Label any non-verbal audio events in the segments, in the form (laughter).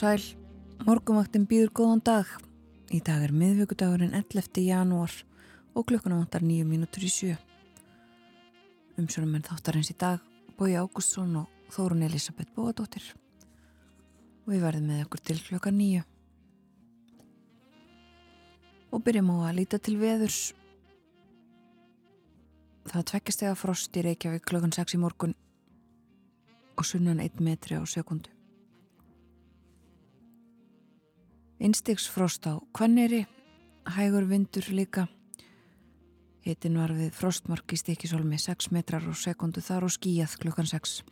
sæl, morgumvaktin býður góðan dag. Í dag er miðvíkudagurinn 11. janúar og klukkuna vantar nýju mínútur í sjö. Umsjónum en þáttarins í dag Bói Ágústsson og Þórun Elisabeth Bóadóttir. Og við verðum með okkur til klukka nýju. Og byrjum á að líta til veðurs. Það tvekist eða frost í Reykjavík klukkan 6 í morgun og sunnan 1 metri á sekundu. Innstigsfrost á Kvanneri, hægur vindur líka. Hittin var við frostmark í stikisólmi 6 metrar á sekundu þar og skíjað klukkan 6.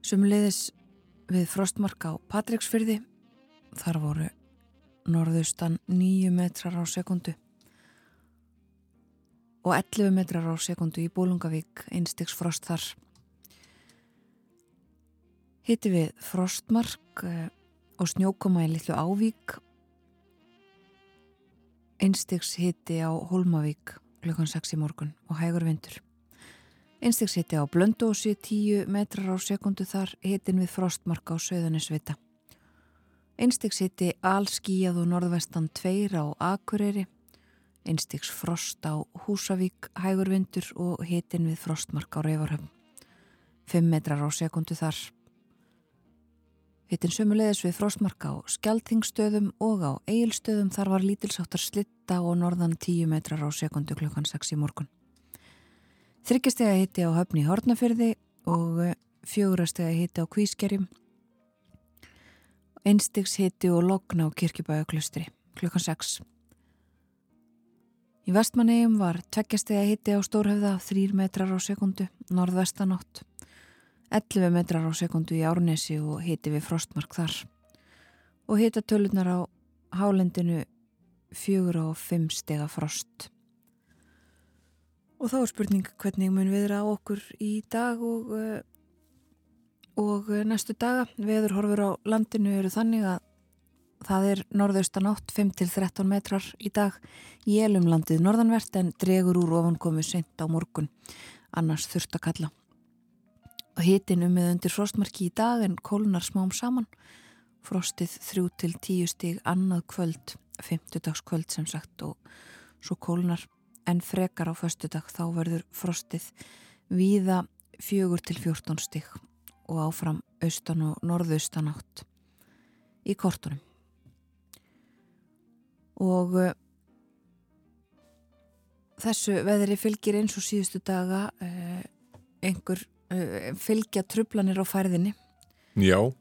Sumleiðis við frostmark á Patricksfyrði, þar voru norðustan 9 metrar á sekundu og 11 metrar á sekundu í Bólungavík, innstigsfrost þar. Hitti við frostmark og snjókoma í litlu ávík. Einstigs hitti á Holmavík klukkan 6 í morgun og hægur vindur. Einstigs hitti á Blöndósi 10 metrar á sekundu þar hittin við frostmark á Söðunisvita einstigs hitti allskíjað og norðvestan 2 á Akureyri. Einstigs frost á Húsavík hægur vindur og hittin við frostmark á Reyvarhöfn 5 metrar á sekundu þar Hittin sömulegis við frostmarka á skjaldþingstöðum og á eigilstöðum þar var lítilsáttar slitta og norðan 10 metrar á sekundu klukkan 6 í morgun. Þryggjastega hitti á höfni Hortnafyrði og fjórastega hitti á Kvískerjum. Einstigs hitti og logna á Kirkjubæðaklustri klukkan 6. Í vestmannegjum var tveggjastega hitti á Stórhefða 3 metrar á sekundu, norðvestanátt. 11 metrar á sekundu í Árnesi og hiti við frostmark þar. Og hita tölunar á hálendinu 4 og 5 stega frost. Og þá er spurning hvernig mun við vera á okkur í dag og, og næstu daga. Veður horfur á landinu eru þannig að það er norðaustan átt 5-13 metrar í dag. Í elumlandið norðanvert en dregur úr ofankomu sent á morgun. Annars þurft að kalla Hittin um með undir frostmarki í dag en kólunar smám saman. Frostið þrjú til tíu stíg annað kvöld, fymtudagskvöld sem sagt og svo kólunar en frekar á föstudag þá verður frostið víða fjögur til fjórtón stíg og áfram austan og norðaustan átt í kortunum. Og uh, þessu veðri fylgir eins og síðustu daga uh, einhver fylgja trublanir á færðinni? Já,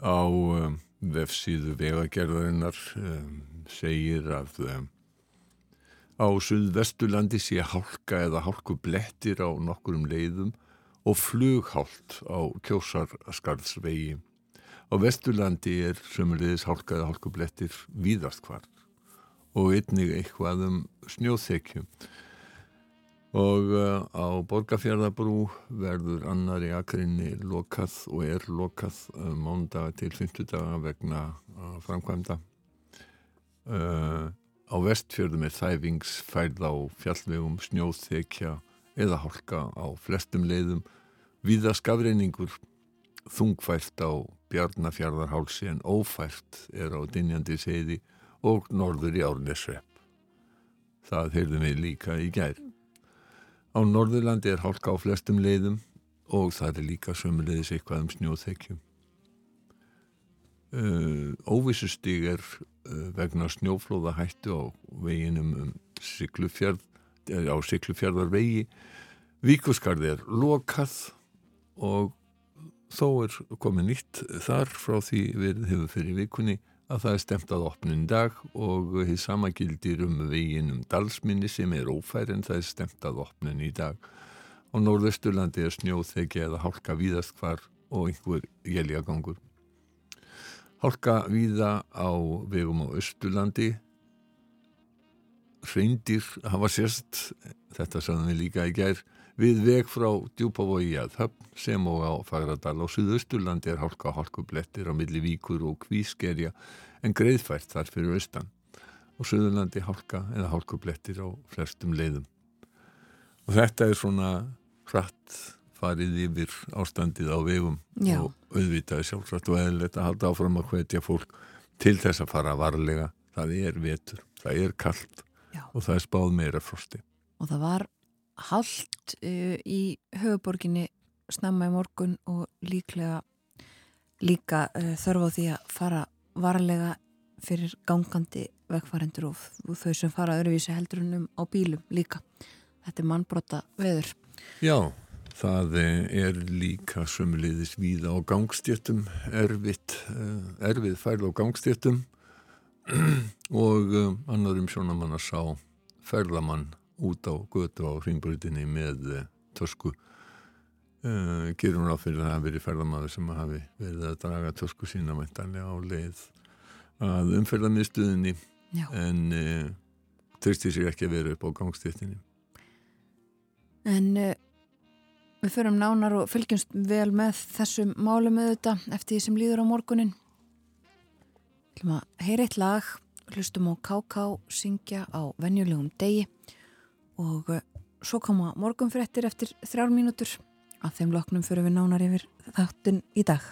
á um, vefsíðu vegagerðarinnar um, segir að um, á suðvestulandi sé hálka eða hálku blettir á nokkurum leiðum og flughált á kjósarskarðsvegi. Á vesturlandi er sömulegis hálka eða hálku blettir víðast hvart og einnig eitthvað um snjóþekjum og uh, á Borgafjörðabrú verður annar í akrinni lokað og er lokað uh, mándaga til 50 daga vegna uh, framkvæmda. Á vestfjörðum er þæfingsfærð á fjallvegum snjóþekja eða hálka á flestum leiðum. Viða skafreiningur þungfært á Bjarnafjörðarhálsi en ófært er á Dinjandi seiði og norður í Árnesrepp það heyrðum við líka í gær Á Norðurlandi er hálka á flestum leiðum og það er líka sömulegis eitthvað um snjóþekjum. Uh, óvissustig er uh, vegna snjóflóða hættu á veginum um Siglufjörð, á Siglufjörðar vegi. Víkusgarði er lokað og þó er komið nýtt þar frá því við hefur fyrir vikunni að það er stemt að opnun dag og því sama gildir um veginn um dalsminni sem er ófær en það er stemt að opnun í dag. Á Norðvesturlandi er snjóþegi eða hálka víðast hvar og einhver jæljagangur. Hálka víða á vegum á Östurlandi. Hreindir hafa sérst, þetta saðum við líka í gær, við veg frá djúpavogi að höfn sem og á Fagradal á Suðausturlandi er hálka hálkublettir á milli víkur og kvískerja en greiðfært þar fyrir austan og Suðurlandi hálka eða hálkublettir á flestum leiðum og þetta er svona hratt farið yfir ástandið á vegum Já. og auðvitaði sjálfsagt og eðlilegt að halda áfram að hvetja fólk til þess að fara varlega. Það er vetur, það er kallt Já. og það er spáð meira frosti. og það var haldt uh, í höfuborginni snemma í morgun og líklega líka uh, þörf á því að fara varlega fyrir gangandi vegfarendur og, þau sem fara öðruvísi heldurunum á bílum líka. Þetta er mannbrota veður. Já, það er líka sömuleiðis víða á eh, erfið færð á gangstjötum (clears throat) og eh, annarum sjónamann að sá ferðamann út á götu á hringbröðinni með eh, tösku. Uh, gerum ráð fyrir að það hafi verið ferðamaður sem hafi verið að draga tösku sína mæntanlega á leið að umferðamiðstuðinni Já. en uh, treysti sér ekki að vera upp á gangstjötinni. En uh, við förum nánar og fylgjumst vel með þessum málum auðvitað eftir því sem líður á morgunin. Að heyra eitt lag, hlustum á KK syngja á venjulegum degi og uh, svo koma morgunfréttir eftir þrjár mínútur. Að þeim loknum förum við nánar yfir þáttun í dag.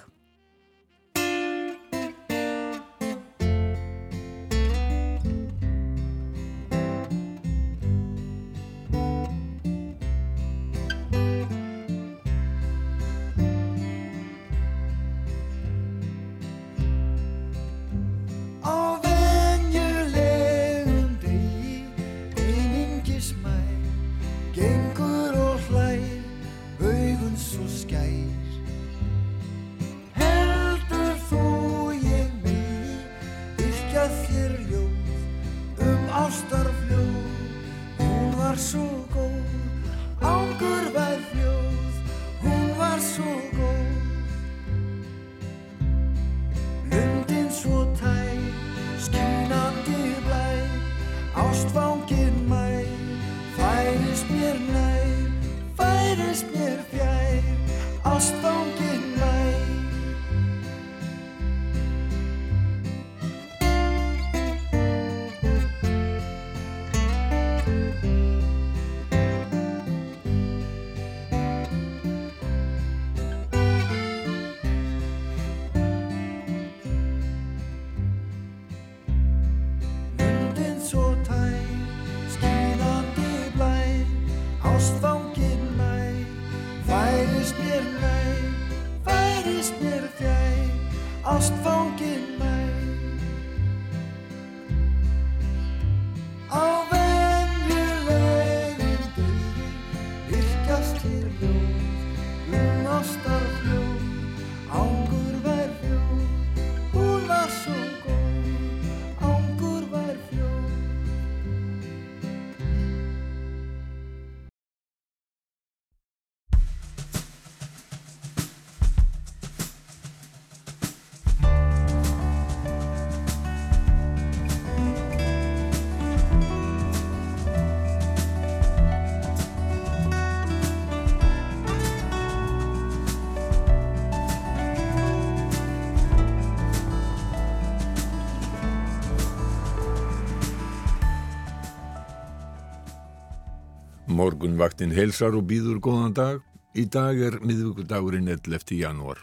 Morgunvaktin heilsar og býður góðan dag. Í dag er miðvíkudagurinn 11. janúar.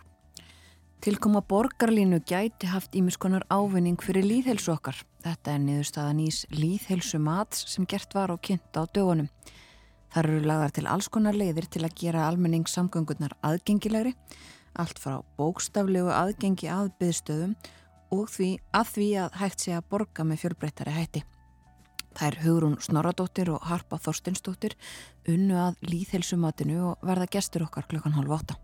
Tilkoma borgarlínu gæti haft ímiskonar ávinning fyrir líðhelsu okkar. Þetta er niðurstaða nýs líðhelsu mats sem gert var á kynnt á dögunum. Þar eru lagðar til alls konar leiðir til að gera almenningssamgöngurnar aðgengilegri, allt frá bókstaflegu aðgengi að byðstöðum og því að því að hægt sé að borga með fjölbreyttari hætti. Það er Hugrún Snorradóttir og Harpa Þorstinsdóttir unnu að líðhelsumatinu og verða gestur okkar klukkan halv åtta.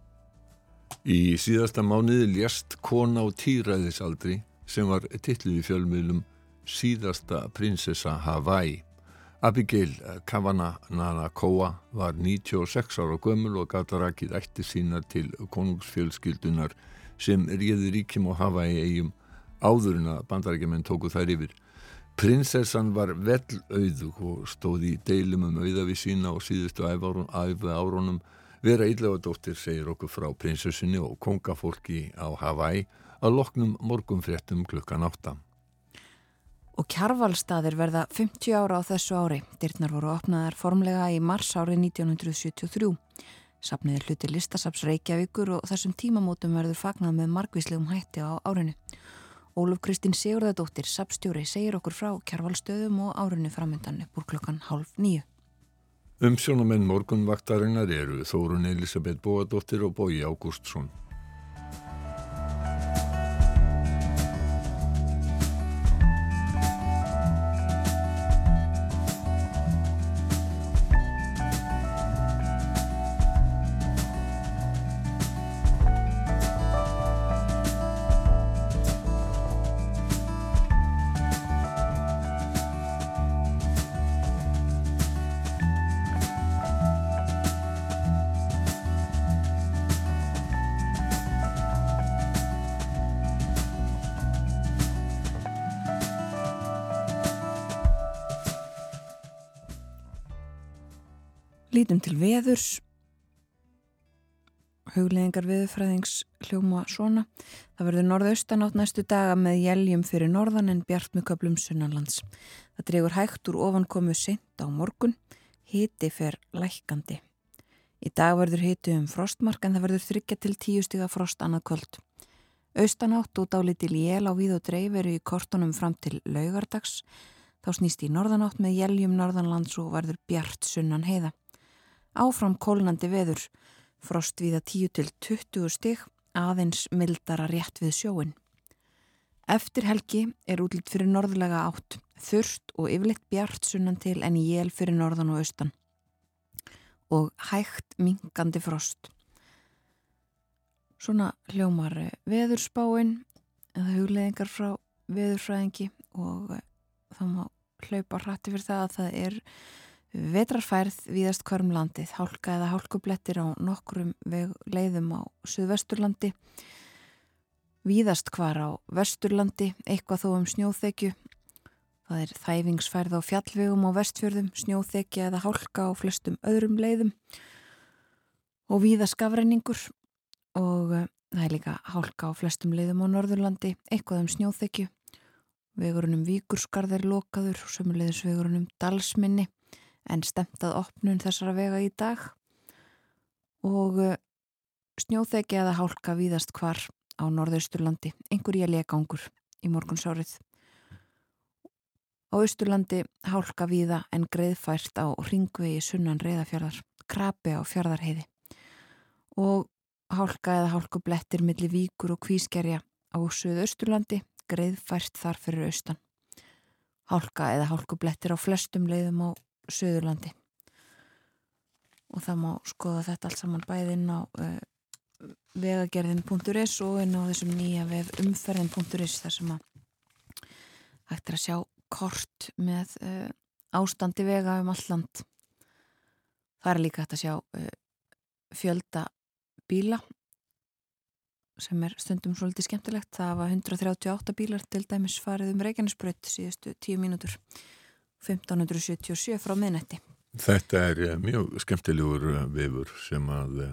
Í síðasta mánuði lést kona á tíræðisaldri sem var titluð í fjölmiðlum síðasta prinsessa Hawaii. Abigail Kavanagh-Nanakoa var 96 ára gömul og gata rakið ætti sínar til konungsfjölskyldunar sem réði ríkjum á Hawaii eigum áður en að bandarækjumenn tóku þær yfir. Prinsessan var vel auðug og stóð í deilum um auðavi sína og síðustu æfu árunum vera íllegadóttir segir okkur frá prinsessunni og kongafólki á Hawaii að loknum morgunfréttum klukkan átta. Og kjarvalstaðir verða 50 ára á þessu ári. Dyrnar voru opnaðar formlega í mars árið 1973. Sapnið er hluti listasaps Reykjavíkur og þessum tímamótum verður fagnað með margvíslegum hætti á árinu. Óluf Kristín Sigurðardóttir, sapstjóri, segir okkur frá kjærvalstöðum og árinu framöndan upp úr klokkan halv nýju. Umsjónamenn morgunvaktarinnar eru Þórun Elisabeth Bóadóttir og Bói Ágústsson. Lítum til veðurs, hugleðingar veðurfræðings hljóma svona. Það verður norðaustan átt næstu daga með jæljum fyrir norðan en bjart með köplum sunnanlands. Það dregur hægt úr ofankomu sent á morgun, hiti fer lækandi. Í dag verður hiti um frostmark en það verður þryggja til tíu stiga frost annað kvöld. Austanátt og dálitil jél á við og dreif eru í kortunum fram til laugardags. Þá snýst í norðanátt með jæljum norðanlands og verður bjart sunnan heiða. Áfram kólnandi veður, frost viða 10 til 20 stig, aðeins mildara rétt við sjóin. Eftir helgi er útlýtt fyrir norðlega átt, þurft og yfirleitt bjart sunnan til en jél fyrir norðan og austan. Og hægt minkandi frost. Svona hljómar veðurspáin, eða hugleðingar frá veðurfræðingi og það má hlaupa hrætti fyrir það að það er Vetrarfærð víðast hverjum landið, hálka eða hálkublettir á nokkrum leiðum á Suðvesturlandi, víðast hvar á Vesturlandi, eitthvað þó um snjóþekju. Það er þæfingsfærð á fjallvegum á vestfjörðum, snjóþekja eða hálka á flestum öðrum leiðum og víða skafræningur og uh, það er líka hálka á flestum leiðum á Norðurlandi, eitthvað um snjóþekju. Vegurunum Víkurskarð er lokaður og sömuleiðisvegurunum Dalsminni en stemtað opnun þessara vega í dag og eh, snjóþegi eða hálka víðast hvar á norðausturlandi, einhver ég legangur í morgunsárið. Á austurlandi hálka víða en greiðfært á ringvegi sunnan reyðafjörðar, krabi á fjörðarheiði og hálka eða hálkublettir millir víkur og kvískerja á söðausturlandi, greiðfært þar fyrir austan. Hálka eða hálkublettir á flestum leiðum á Suðurlandi. Og það má skoða þetta allt saman bæði inn á uh, vegagerðin.is og inn á þessum nýja vef umferðin.is þar sem að hægt er að sjá kort með uh, ástandi vega um alland það er líka hægt að sjá uh, fjölda bíla sem er stundum svolítið skemmtilegt. Það var 138 bílar til dæmis farið um Reykjanesbrödd síðustu 10 mínútur 1577 frá miðnetti. Þetta er eh, mjög skemmtilegur eh, vefur sem að e,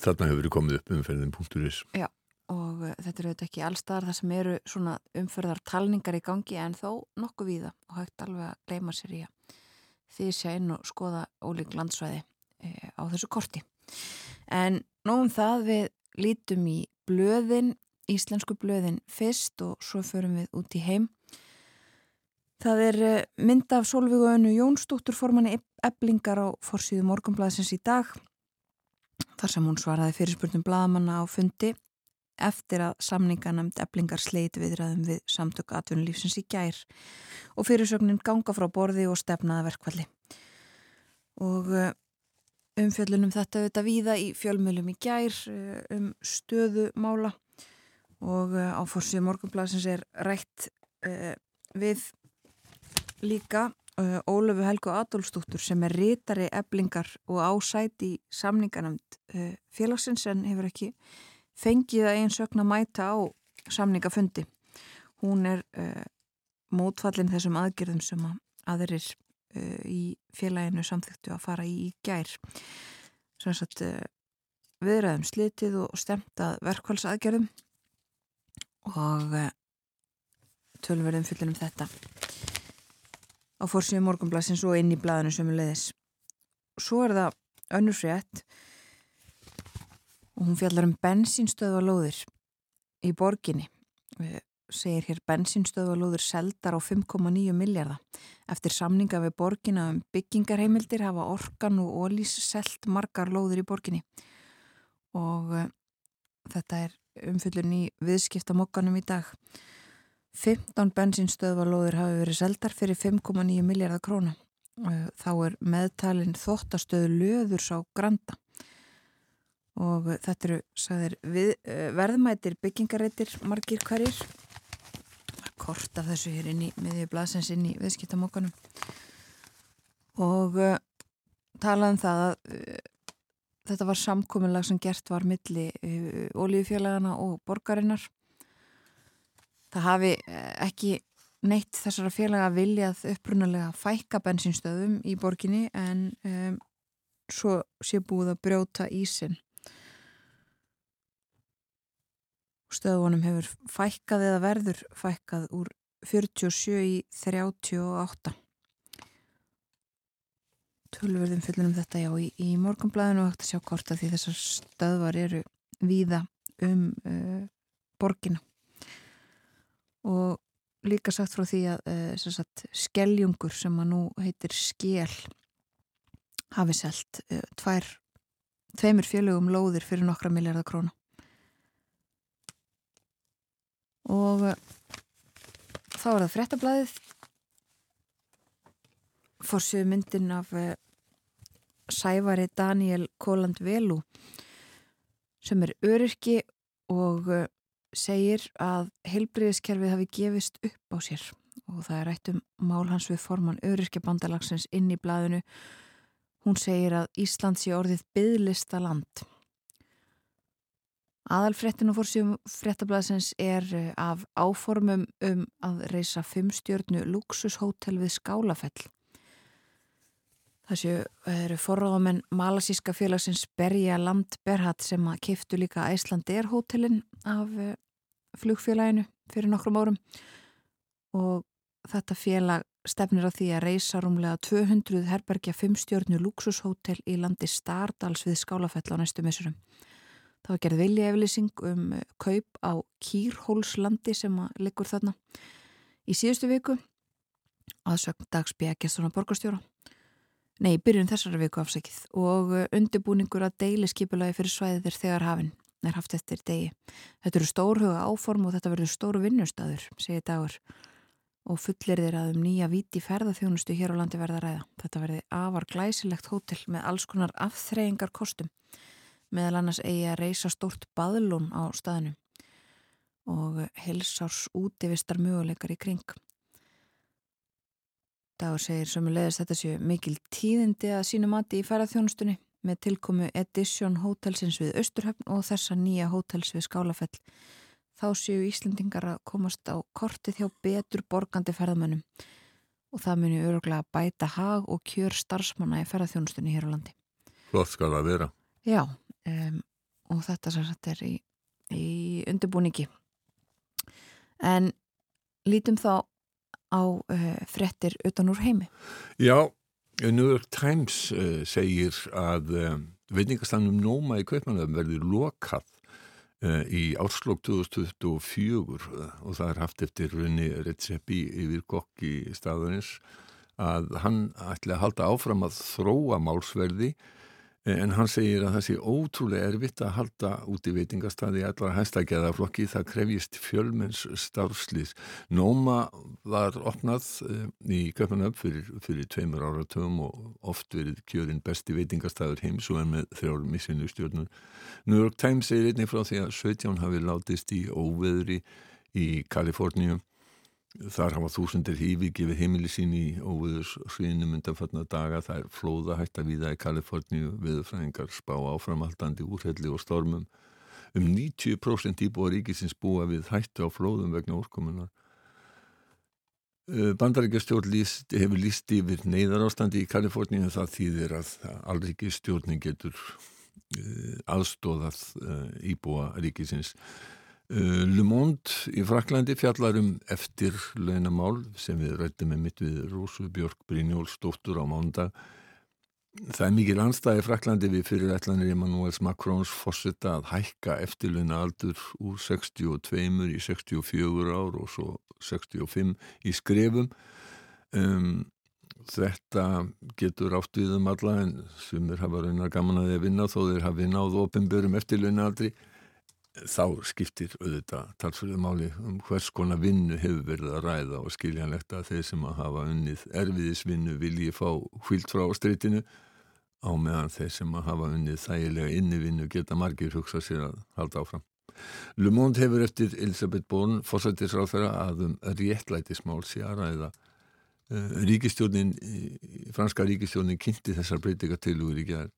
þarna hefur komið upp umferðin.is. Já og þetta eru auðvitað ekki allstaðar það sem eru svona umferðar talningar í gangi en þó nokkuð víða og hægt alveg að gleyma sér í að því sé inn og skoða ólík landsvæði e, á þessu korti. En nógum það við lítum í blöðin, íslensku blöðin fyrst og svo förum við út í heim Það er eh, mynd af Solvíku önnu Jónsdóttur formanni eblingar á forsýðu morgunblæðsins í dag þar sem hún svaraði fyrirspurnum bladamanna á fundi eftir að samninganemnd eblingar sleit viðræðum við samtök atvinnulífsins í gær og fyrirsögnin ganga frá borði og stefnaða verkvalli. Og eh, umfjöllunum þetta auðvitað víða í fjölmjölum í gær eh, um stöðu mála og á forsýðu morgunblæðsins er rætt við líka uh, Ólefu Helgu Adolfsdóttur sem er rítari eblingar og ásæti í samningarnæmt uh, félagsins en hefur ekki fengið að einn sögna mæta á samningafundi. Hún er uh, mótfallin þessum aðgerðum sem að aðrir uh, í félaginu samþyktu að fara í gær. Sannsagt uh, viðræðum slitið og stemtað verkvælsaðgerðum og uh, tölverðum fyllir um þetta á fórsíðu morgunblassins og inn í blæðinu sem er leiðis. Svo er það önnur frétt. Og hún fjallar um bensinstöðvalóðir í borginni. Segir hér bensinstöðvalóðir seldar á 5,9 miljardar eftir samninga við borginna um byggingarheimildir hafa orkan og ólís selt margar lóðir í borginni. Og uh, þetta er umfyllun í viðskiptamokkanum í dag 15 bensinstöðvalóðir hafi verið seldar fyrir 5,9 miljardar króna. Uh, þá er meðtalin þóttastöðu löðurs á Granda. Og þetta eru sagðir, við, uh, verðmætir byggingareitir margir hverjir. Kort af þessu hér inn í miðju blasens inn í viðskiptamokkanum og uh, talaðum það að uh, þetta var samkominlag sem gert var milli ólíufélagana og borgarinnar það hafi ekki neitt þessara félaga viljað upprunalega fækka bensinstöðum í borginni en um, svo sé búið að brjóta ísin stöðunum hefur fækkað eða verður fækkað úr 47 í 38 Tölverðum fullunum þetta já í, í morgunblæðinu og hægt að sjá hvort að því þessar stöðvar eru víða um uh, borgina og líka sagt frá því að uh, sagt, skeljungur sem að nú heitir skél hafi selt uh, tvær tveimur fjölugum lóðir fyrir nokkra miljardar króna. Og eh, þá er það frettablaðið fórsjöðu myndin af Sævari Daniel Kóland Velu sem er öryrki og segir að heilbriðiskerfið hafi gefist upp á sér og það er rætt um mál hans við forman öryrkjabandalagsins inn í blaðinu hún segir að Ísland sé orðið byðlista land Aðalfrettin og fórsjum frettablaðsins er eh, af áformum um að reysa fimmstjörnu luxushótel við Skálafell. Þessu eru forráðamenn malasíska félagsins Berja Land Berhat sem að kiftu líka Æslandir hótelin af eh, flugfélaginu fyrir nokkrum árum. Og þetta félag stefnir á því að reysa rúmlega 200 herbergja fimmstjörnu luxushótel í landi Stardals við Skálafell á næstu missurum. Það var gerð vilja eflýsing um eh, kaup á Kýrhólslandi sem liggur þarna. Í síðustu viku aðsögn dagsbygja gesturna borgarstjóra. Nei, byrjun þessari viku afsækið og eh, undirbúningur að deili skipulagi fyrir svæðir þegar hafinn er haft eftir degi. Þetta eru stórhuga áform og þetta verður stóru vinnustæður, segir dagur og fullir þeir að um nýja viti ferðarþjónustu hér á landi verða ræða. Þetta verði afar glæsilegt hótel með alls konar afþreyingar kostum meðal annars eigi að reysa stórt baðlún á staðinu og helsars útivistar möguleikar í kring. Dagur segir sem leiðist þetta séu mikil tíðindi að sínu mati í ferðarþjónustunni með tilkomu Edition hótelsins við Östurhöfn og þessa nýja hótels við Skálafell. Þá séu Íslendingar að komast á kortið hjá betur borgandi ferðamönnum og það muni öruglega bæta hag og kjör starfsmanna í ferðarþjónustunni hér á landi. Flott skal það vera. Já, um, og þetta þetta er í, í undirbúningi en lítum þá á uh, frettir utan úr heimi Já, New York Times uh, segir að uh, eh, veitingastannum Nóma í Kaupmannöfum verður lokað í árslokk 2024 og það er haft eftir runni Redzepi yfir kokki staðurins að hann ætla að halda áfram að þróa málsverði En hann segir að það sé ótrúlega erfitt að halda út í veitingastadi allar hæstakjæðaflokki. Það krefjist fjölmenns starfslýs. Nóma var opnað eh, í Köpunöf fyrir, fyrir tveimur áratöfum og oft verið kjörinn besti veitingastadur heims og en með þrjár missinu stjórnur. New York Times segir einnig frá því að 17 hafi látist í óveðri í Kaliforníum Þar hafa þúsundir hífi gefið heimili sín í óviðurs sviðnum undanfarnar daga. Það er flóða hægt að viða í Kaliforníu viðfræðingar spá áframhaldandi úrhelli og stormum. Um 90% íbúa ríkisins búa við hættu á flóðum vegna úrkomunar. Bandaríkjastjórn hefur líst yfir neyðar ástandi í Kaliforníu það þýðir að allríkistjórnin getur eh, aðstóðað eh, íbúa ríkisins. Uh, Le Monde í Fraklandi fjallar um eftir launamál sem við rættum með mitt við Rósu Björk Brynjólfsdóttur á mándag það er mikið landstæði Fraklandi við fyrirætlanir Emmanuels Macrons fórsetta að hækka eftirluna aldur úr 62 í 64 ár og svo 65 í skrefum. Um, þetta getur átt við um alla en sumir hafa raunar gaman að þeir vinna þó þeir hafi náð ofinbörum eftirluna aldrei þá skiptir auðvitað talsverðu máli um hvers konar vinnu hefur verið að ræða og skiljanlegt að þeir sem að hafa unnið erfiðisvinnu vilji fá hvilt frá streytinu á meðan þeir sem að hafa unnið þægilega innivinnu geta margir hugsa sér að halda áfram. Le Monde hefur eftir Elisabeth Born fórsættisráð þeirra að um réttlætismál sé að ræða uh, ríkistjónin, franska ríkistjónin kynnti þessar breytingatilúur í gerð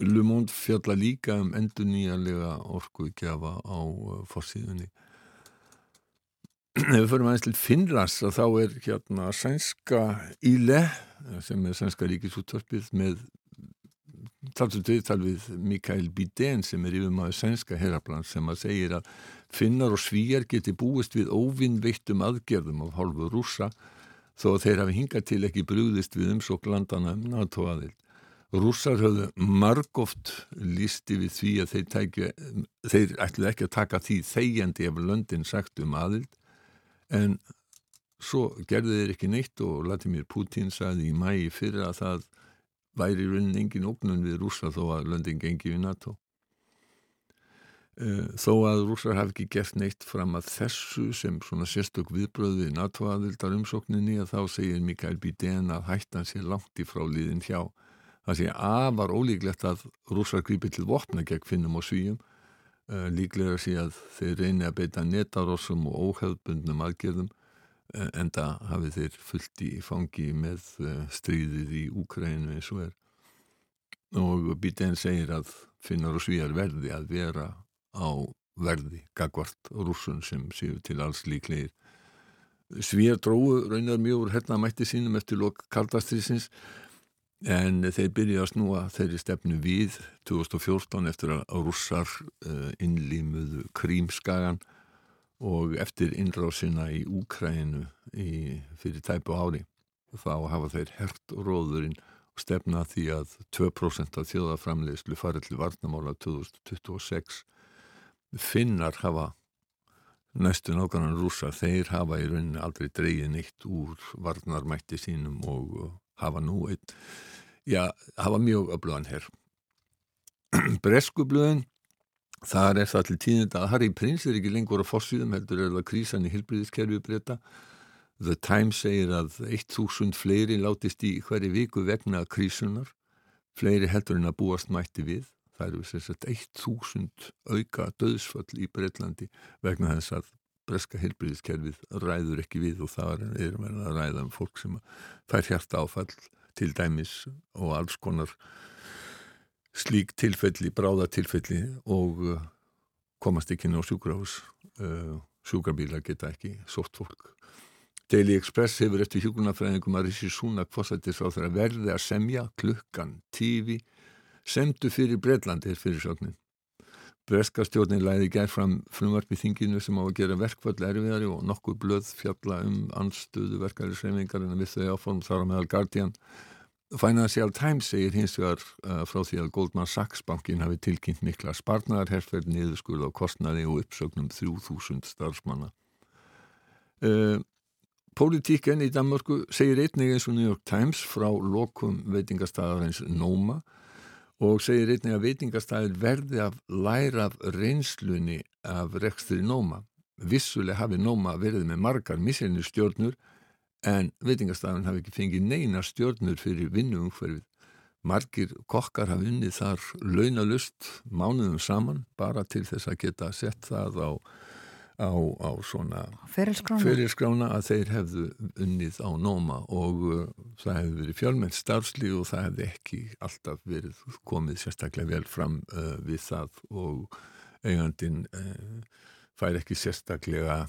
Le Monde fjalla líka um endur nýjanlega orku gjafa á uh, fórsíðunni. Ef við förum aðeins til Finnlands þá er hérna sænska Íle sem er sænska ríkisúttarpið með talsum viðtal við Mikael Bidén sem er yfirmaður sænska herraplan sem að segir að finnar og svíjar geti búist við óvinnveittum aðgerðum af hálfu rúsa þó að þeir hafi hingað til ekki brúðist við umsók landana um NATO aðild. Rússar höfðu margóft lísti við því að þeir, tækja, þeir ætlu ekki að taka því þegjandi ef löndin sagt um aðild en svo gerði þeir ekki neitt og Latimir Putin sagði í mægi fyrir að það væri raunin engin ógnun við Rússar þó að löndin gengi við NATO. Eh, þó að Rússar hafi ekki gert neitt fram að þessu sem svona sérstök viðbröð við NATO aðildar umsókninni að þá segir Mikael Bidén að hættan sér langt í fráliðin hjá Það sé afar ólíklegt að rúsar grípi til vopna gegn finnum og svíjum. Uh, líklega sé að þeir reyni að beita netarossum og óhefðbundnum aðgerðum uh, en það hafi þeir fullt í fangi með uh, stríðið í Úkrænu eins og er. Og Bíten segir að finnar og svíjar verði að vera á verði gagvart rúsun sem séu til alls líklegir. Svíjar dróðu raunar mjög úr hérna mætti sínum eftir lok kaldastriðsins en þeir byrja að snúa þeirri stefnu við 2014 eftir að rússar uh, innlýmuðu krímskagan og eftir innrásina í Úkrænu í, fyrir tæpu ári. Þá hafa þeir hert róðurinn og stefna því að 2% af þjóðaframleyslu farið til varnamála 2026 finnar hafa næstu nákvæmlega rúsa, þeir hafa í rauninni aldrei dreyið neitt úr varnarmætti sínum og hafa nú einn, já, hafa mjög öflugan herr. (clears throat) Breskublöðin, þar er það til tíðinda að Harry Prince er ekki lengur á fossíðum, heldur er það krísan í hilbriðiskerfi breyta. The Times segir að 1000 fleiri látist í hverju viku vegna krísunar, fleiri heldur en að búast mætti við. Það eru að 1000 auka döðsföll í Breitlandi vegna þess að breska heilbríðiskerfið ræður ekki við og það er verið að ræða um fólk sem fær hjarta áfall til dæmis og alls konar slík tilfelli, bráðatilfelli og uh, komast ekki ná sjúkrahús. Uh, sjúkrabíla geta ekki sótt fólk. Daily Express hefur eftir hjúgrunafræðingum að Rissi Súnak fósættis á þeirra verði að semja klukkan tífi semdu fyrir Breitlandi er fyrir sjóknin Breskastjórnin læði gær fram frumvarp í þinginu sem á að gera verkvall erfiðari og nokkuð blöð fjalla um anstöðu verkari sreifingar en við þau áform þar á meðal Guardian. Financial Times segir hins vegar uh, frá því að Goldman Sachs bankin hafi tilkynnt mikla sparnar, herrferð, niðurskurð á kostnaði og uppsögnum 3000 starfsmanna. Uh, Politíken í Danmörku segir einnig eins og New York Times frá lokum veitingastæðarins Noma og segir einnig að veitingastæðir verði að læra af reynslunni af rekstri Nóma. Vissuleg hafi Nóma verið með margar misselinu stjórnur en veitingastæðin hafi ekki fengið neina stjórnur fyrir vinnuumhverfið. Margir kokkar hafi unnið þar launalust mánuðum saman bara til þess að geta sett það á á, á svona fyrirskrána að þeir hefðu unnið á nóma og uh, það hefði verið fjölmenn starfslíð og það hefði ekki alltaf verið komið sérstaklega vel fram uh, við það og eigandin uh, fær ekki sérstaklega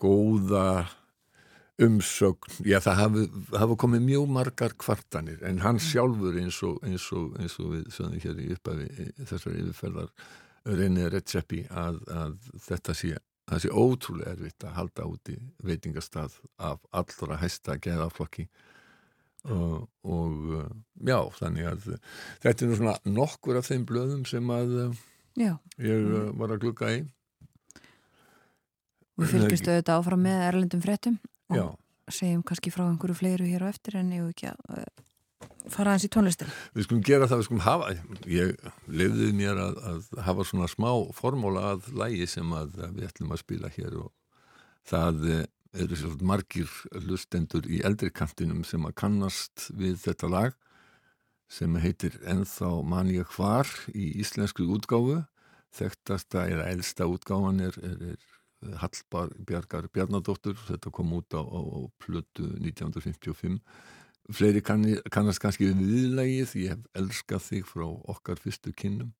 góða umsögn, já það hafi, hafi komið mjög margar kvartanir en hann sjálfur eins og, eins og, eins og við sögum hér í uppafi þessar yfirferðar reynir Redzepi að, að þetta sé, sé ótrúlega erfitt að halda út í veitingastað af allra hæsta geðaflokki og, og já, þannig að þetta er nú svona nokkur af þeim blöðum sem að Já. ég var að glukka í Við fylgjustu auðvitað áfram með erlendum fréttum og Já. segjum kannski frá einhverju fleiru hér á eftir en ég ekki að uh, fara aðeins í tónlistin. Við skulum gera það, við skulum hafa, ég lefði mér að, að hafa svona smá formóla að lægi sem að við ætlum að spila hér og það eh, eru svolítið margir lustendur í eldri kantinum sem að kannast við þetta lag sem heitir Ennþá man ég hvar í íslensku útgáfu. Þekktasta eða eldsta útgáfan er, er, er Hallbar Bjarkar Bjarnadóttur. Þetta kom út á, á, á plötu 1955 fleiri kann, kannast kannski viðlægið ég hef elskað þig frá okkar fyrstu kynnum.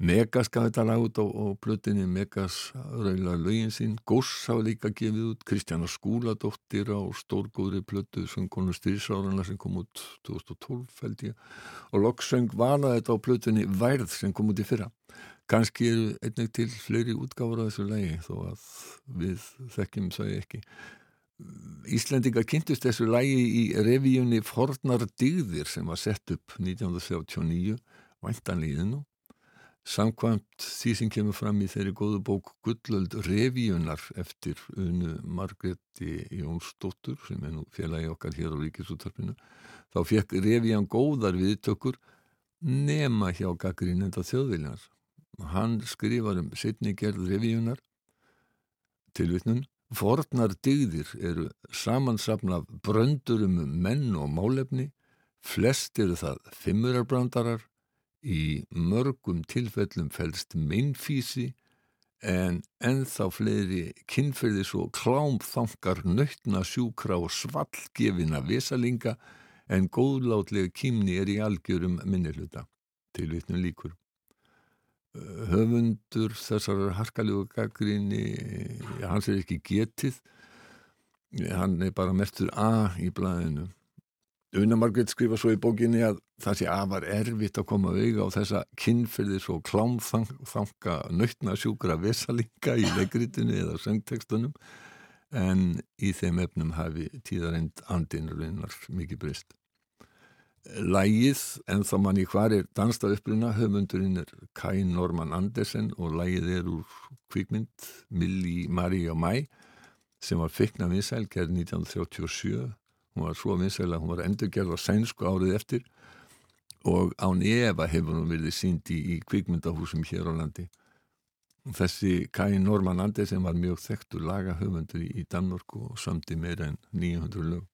Megas gaf þetta lag út á, á plötinni Megas raula lögin sín. Goss hafa líka gefið út Kristjana Skúladóttir á stórgóðri plötu söngkonu styrsáðurna sem kom út 2012 held ég. Og Lokksöng vala þetta á plötinni Værð sem kom út í fyrra. Kannski eru einnig til fleiri útgáfur á þessu lægi þó að við þekkjum það ekki Íslendingar kynntust þessu lægi í revíunni Fornar Digðir sem var sett upp 1939 væntanlíðinu samkvæmt því sem kemur fram í þeirri góðu bók Gullöld revíunar eftir unu Margreti Jónsdóttur sem er nú félagi okkar hér á Ríkisúttarpinu þá fekk revían góðar viðtökur nema hjá gaggrinenda þjóðviljar hann skrifar um setni gerð revíunar tilvittnun Fornar digðir eru samansapnaf bröndurum um menn og málefni, flest eru það fimmurarbrandarar, í mörgum tilfellum fælst meinfísi en ennþá fleiri kynferðis og klámþankar nöytna sjúkra og svallgefina vesalinga en góðlátlega kýmni er í algjörum minnirluta. Tilvittnum líkur höfundur þessar harkalegu gaggrinni hans er ekki getið. Hann er bara mertur A í blæðinu Una Margrét skrifa svo í bókinni að það sé að var erfitt að koma auðga á þessa kynferðis og klámþanga nöytna sjúkra vesalinga í leikritinu eða söngtekstunum en í þeim efnum hafi tíðarend andinrunar mikið breyst Lægið, en þá mann í hvar er danstað uppruna, höfundurinn er Kai Norman Andersen og lægið er úr kvikmynd Milli Maria Mæ sem var feikna vinsæl, gerð 1937 hún var svo vinsæl að hún var endurgerð á sænsku árið eftir og án Eva hefur hún verið sínd í, kvikmyndahúsum hér á landi. Þessi Kai Norman Andersen var mjög þekktur lagahöfundur í, í Danmörk og samti meira en 900 lög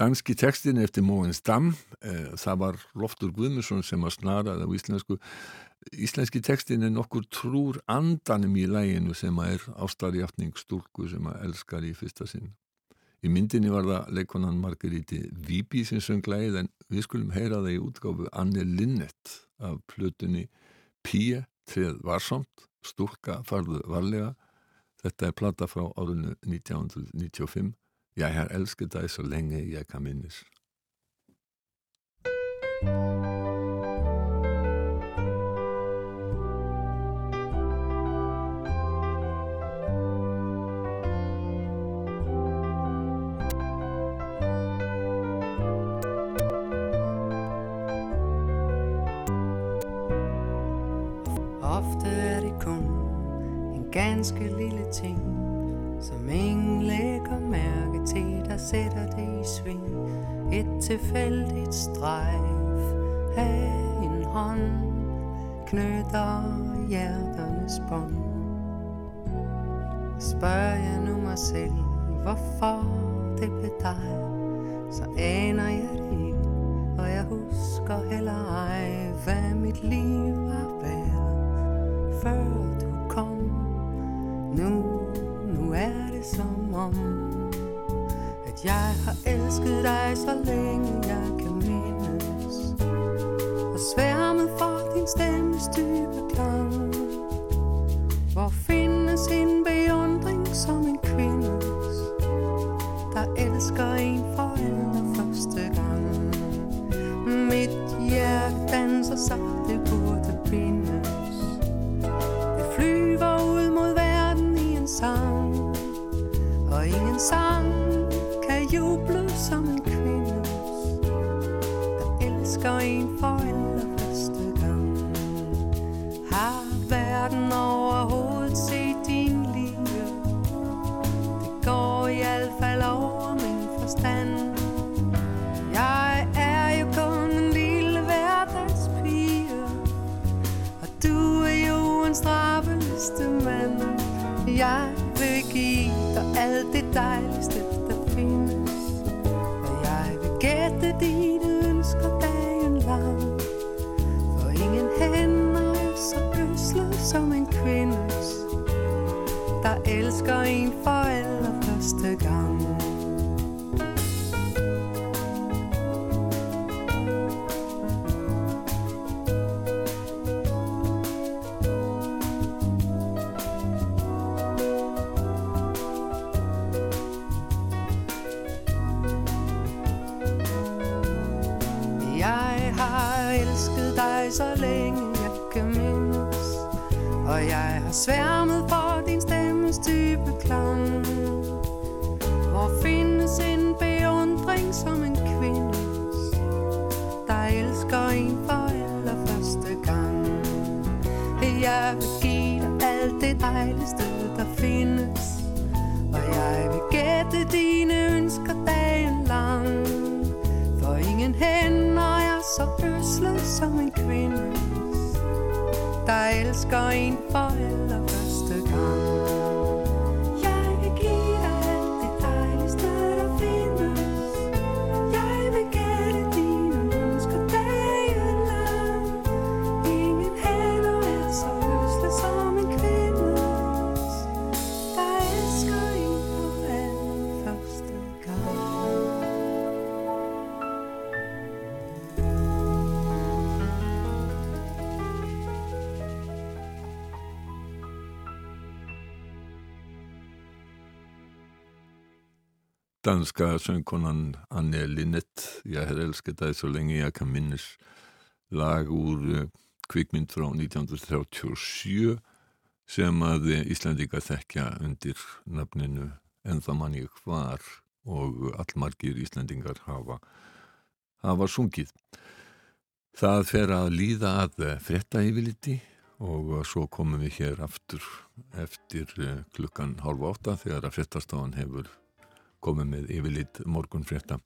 danski tekstin eftir Móins Dam það var Loftur Guðmusson sem að snaraði á íslensku. Íslenski tekstin er nokkur trúr andanum í læginu sem að er ástarjáttning stúrku sem að elskar í fyrsta sinn. Í myndinni var það leikonan Margeríti Víbi sem söng lægið en við skulum heyra það í útgáfu Anne Linnet af plötunni Píe treð varsamt stúrka farðu varlega. Þetta er plata frá árunnu 1995 Jeg har elsket dig så længe jeg kan mindes. Ofte er det kun en ganske lille ting, som ingen lægger mærke til, der sætter det i sving. Et tilfældigt strejf af en hånd knytter hjerternes bånd. Spørger jeg nu mig selv, hvorfor det blev dig, så aner jeg det ikke, og jeg husker heller ej, hvad mit liv var værd, før du kom. Nu, som om, at jeg har elsket dig så længe jeg kan mindes, og sværmet for din stemmes dybe klang. Hvor findes en beundring som en kvindes, der elsker en Going. elsker en danska söngkonan Anne Linnet. Ég hef elskat það svo lengi ég kann minnis lag úr eh, kvikmynd frá 1937 sem að Íslandika þekkja undir nafninu En það mann ég hvar og allmargir Íslandingar hafa hafa sungið. Það fer að líða að fretta yfirliti og svo komum við hér aftur eftir eh, klukkan halv átta þegar að frettastofan hefur komum við yfirleitt morgun frétta.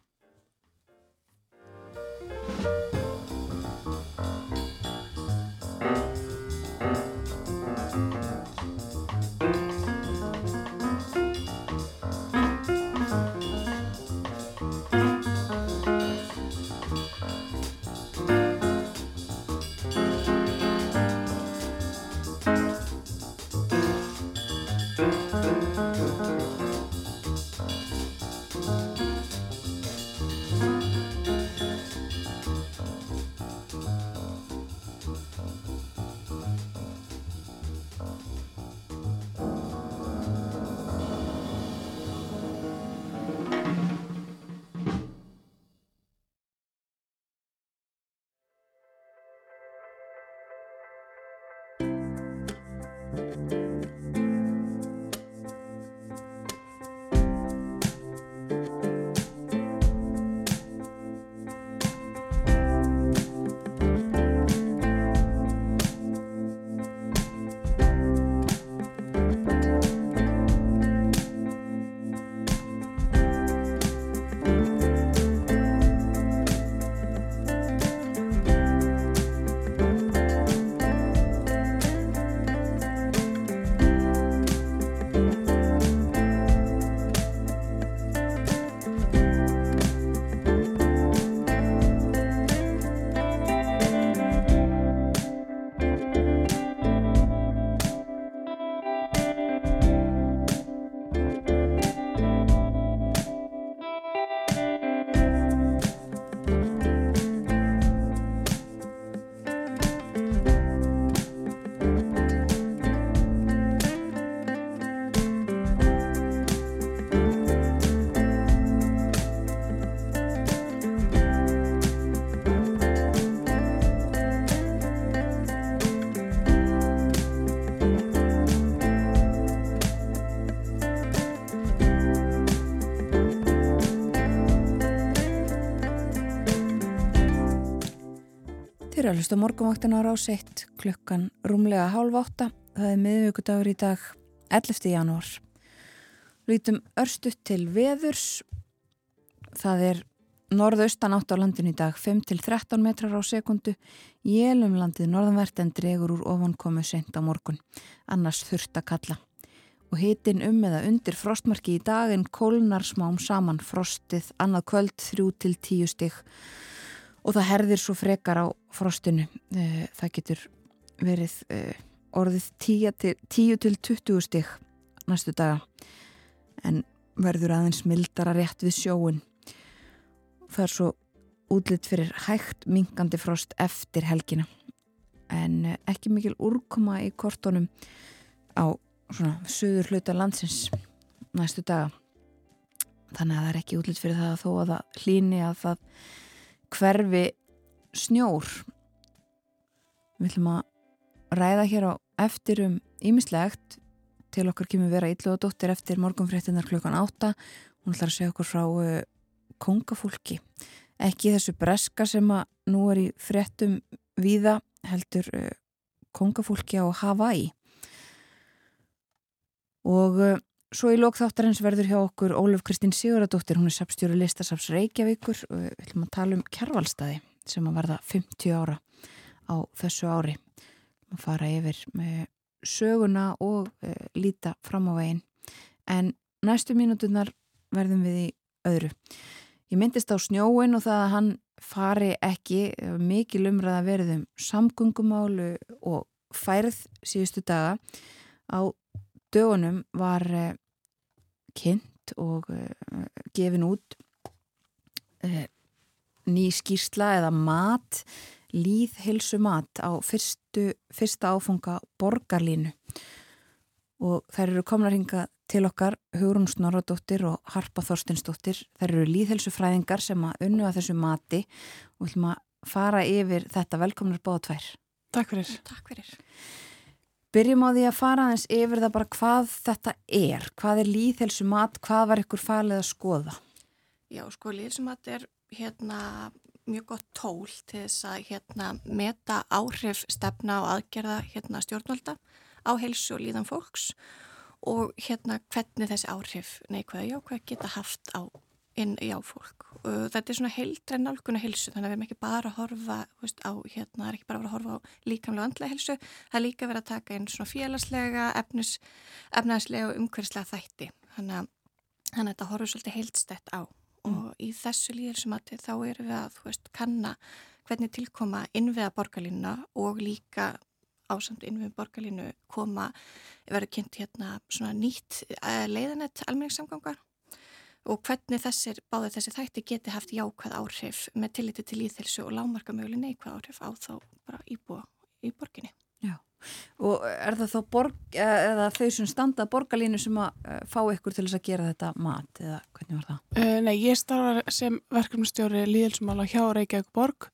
Að hlusta morgunvaktin á ráseitt klukkan rúmlega hálf átta. Það er miðvíkudagur í dag 11. janúar. Lítum örstutt til veðurs. Það er norðaustan átt á landinu í dag 5-13 metrar á sekundu. Jélum landið norðanvert en dregur úr ofankomu sent á morgun. Annars þurft að kalla. Og hitin um eða undir frostmarki í dag en kólnar smám saman frostið annað kvöld 3-10 stygg og það herðir svo frekar á frostinu. Eh, það getur verið eh, orðið 10-20 stygg næstu daga en verður aðeins mildara rétt við sjóun. Það er svo útlitt fyrir hægt mingandi frost eftir helgina en eh, ekki mikil úrkoma í kortónum á svona söður hluta landsins næstu daga. Þannig að það er ekki útlitt fyrir það að þó að það hlýni að það hverfi snjór. Við ætlum að ræða hér á eftir um ímislegt til okkar kemur vera illu og dóttir eftir morgunfréttinar klukkan átta. Hún ætlar að segja okkur frá uh, kongafólki ekki þessu breska sem að nú er í fréttum víða heldur uh, kongafólki á Hawaii. Og uh, Svo í lókþáttarins verður hjá okkur Óluf Kristín Siguradóttir, hún er sapstjóru listasaps Reykjavíkur og við ætlum að tala um kjærvalstaði sem að verða 50 ára á þessu ári. Við fara yfir með söguna og e, líta fram á veginn. En næstu mínutunar verðum við í öðru. Ég myndist á snjóin og það að hann fari ekki mikil umræða verðum samgöngumálu og færð síðustu daga á dögunum var uh, kynnt og uh, gefin út uh, ný skýrsla eða mat, líðhilsu mat á fyrstu, fyrsta áfunga borgarlínu. Og þær eru komnar hinga til okkar Hugrún Snorradóttir og Harpa Þorstinsdóttir þær eru líðhilsufræðingar sem að unnu að þessu mati og við ætlum að fara yfir þetta. Velkomnar bóða tvær. Takk fyrir. Takk fyrir Byrjum á því að fara aðeins yfir það bara hvað þetta er, hvað er líðhelsu mat, hvað var ykkur falið að skoða? Já, sko, líðhelsu mat er hérna mjög gott tól til þess að hérna meta áhrif stefna og aðgerða hérna stjórnvalda á helsu og líðan fólks og hérna hvernig þessi áhrif neikvæða jákvæð geta haft á inn í á fólk. og þetta er svona heildræn nálguna hilsu þannig að við erum ekki bara að horfa veist, á hérna, er ekki bara að horfa á líkamlega andlega hilsu, það er líka verið að taka einn svona félagslega, efnis, efnaðslega og umhverfislega þætti. Þannig að, þannig að þetta horfur svolítið heildstætt á. Mm. og í þessu líðelsumati þá erum við að þú veist, kanna hvernig tilkoma innviða borgarlínuna og líka ásamt innviða borgarlínu koma, verður kynnt hérna svona nýtt eh, leiðanett almenningssamgangar og hvernig þessir, báði þessi þætti geti haft jákvæð áhrif með tilliti til íþilsu og lámarka möguleg neikvæð áhrif á þá bara íbúa í borginni. Já, og er það þá borg, eða þau sem standa borgarlínu sem að eh, fá ykkur til þess að gera þetta mat eða hvernig var það? Uh, nei, ég starfar sem verkefnustjóri líðilsumála hjá Reykjavík borg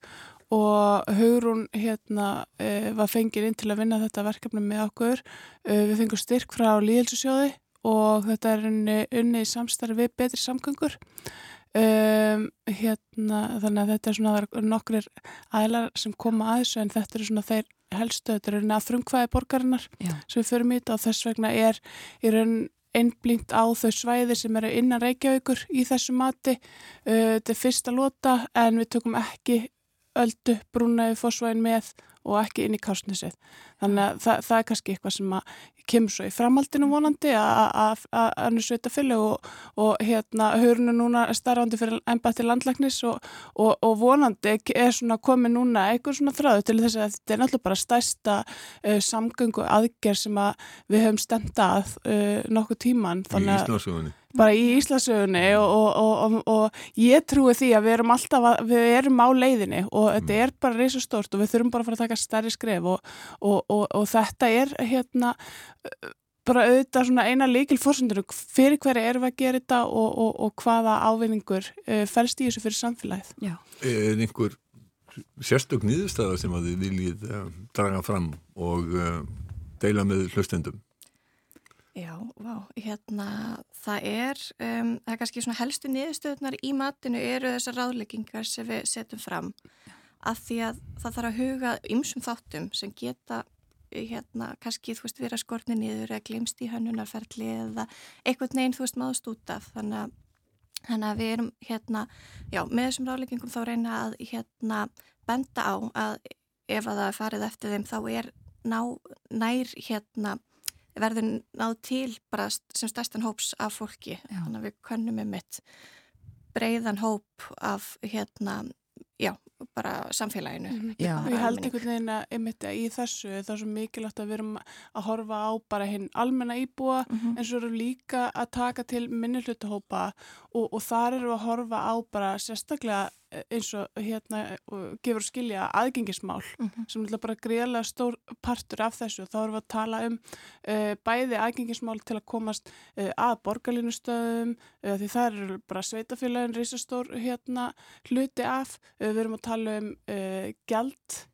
og Hugrún hérna uh, var fengið inn til að vinna þetta verkefni með okkur. Uh, við fengum styrk frá líðilsusjóði og þetta er unni, unni í samstarfi betri samgöngur um, hérna, þannig að þetta er svona nokkur aðlar sem koma að þessu en þetta eru svona þeir helstu, þetta eru að frumkvæði borgarinnar Já. sem við förum í þetta og þess vegna er í raun einblínt á þau svæði sem eru innan Reykjavíkur í þessu mati uh, þetta er fyrsta lota en við tökum ekki öldu brúnaði fósvæðin með og ekki inn í kásnisið. Þannig að það, það er kannski eitthvað sem kemur svo í framhaldinu vonandi að hann er sveita fylg og, og hérna hörnu núna starfandi fyrir ennbætti landlæknis og, og, og vonandi er svona komið núna eitthvað svona þráðu til þess að þetta er náttúrulega bara stæsta uh, samgöngu aðgerð sem að við höfum stemt að uh, nokkuð tíman. Í Íslandsögunni bara í Íslasögunni og, og, og, og ég trúi því að við erum alltaf að, við erum á leiðinni og þetta mm. er bara reysa stort og við þurfum bara að fara að taka stærri skref og þetta er hérna bara auðvitað svona eina líkil fórsöndur fyrir hverja erum við að gera þetta og hvaða ávinningur uh, fælst í þessu fyrir samfélagið. Já. Er einhver sérstök nýðustæða sem að þið viljið uh, draga fram og uh, deila með hlustendum? Já, vá, hérna, það er, um, það er kannski svona helstu niðurstöðunar í matinu eru þessar ráðleggingar sem við setjum fram að því að það þarf að huga ymsum þáttum sem geta hérna, kannski, þú veist, vera skortni niður eða glemst í hönnunarferðli eða eitthvað neginn, þú veist, maður stútaf þannig að, þannig að við erum hérna, já, með þessum ráleggingum þá reyna að hérna benda á að ef að það er farið eftir þeim þá er ná, nær hérna verður náð til bara sem stærstan hóps af fólki, já. þannig að við könnum um mitt breiðan hóp af hérna bara samfélaginu. Mm -hmm. Ég held einhvern veginn að einmitt í þessu það er svo mikilvægt að við erum að horfa á bara hinn almenna íbúa mm -hmm. en svo erum við líka að taka til minnilutahópa og, og þar eru að horfa á bara sérstaklega eins og hérna gefur skilja aðgengismál mm -hmm. sem er bara greiðlega stór partur af þessu og þá erum við að tala um uh, bæði aðgengismál til að komast uh, að borgarlínustöðum uh, því það eru bara sveitafélagin risastór hérna hluti af við erum að tala um gæld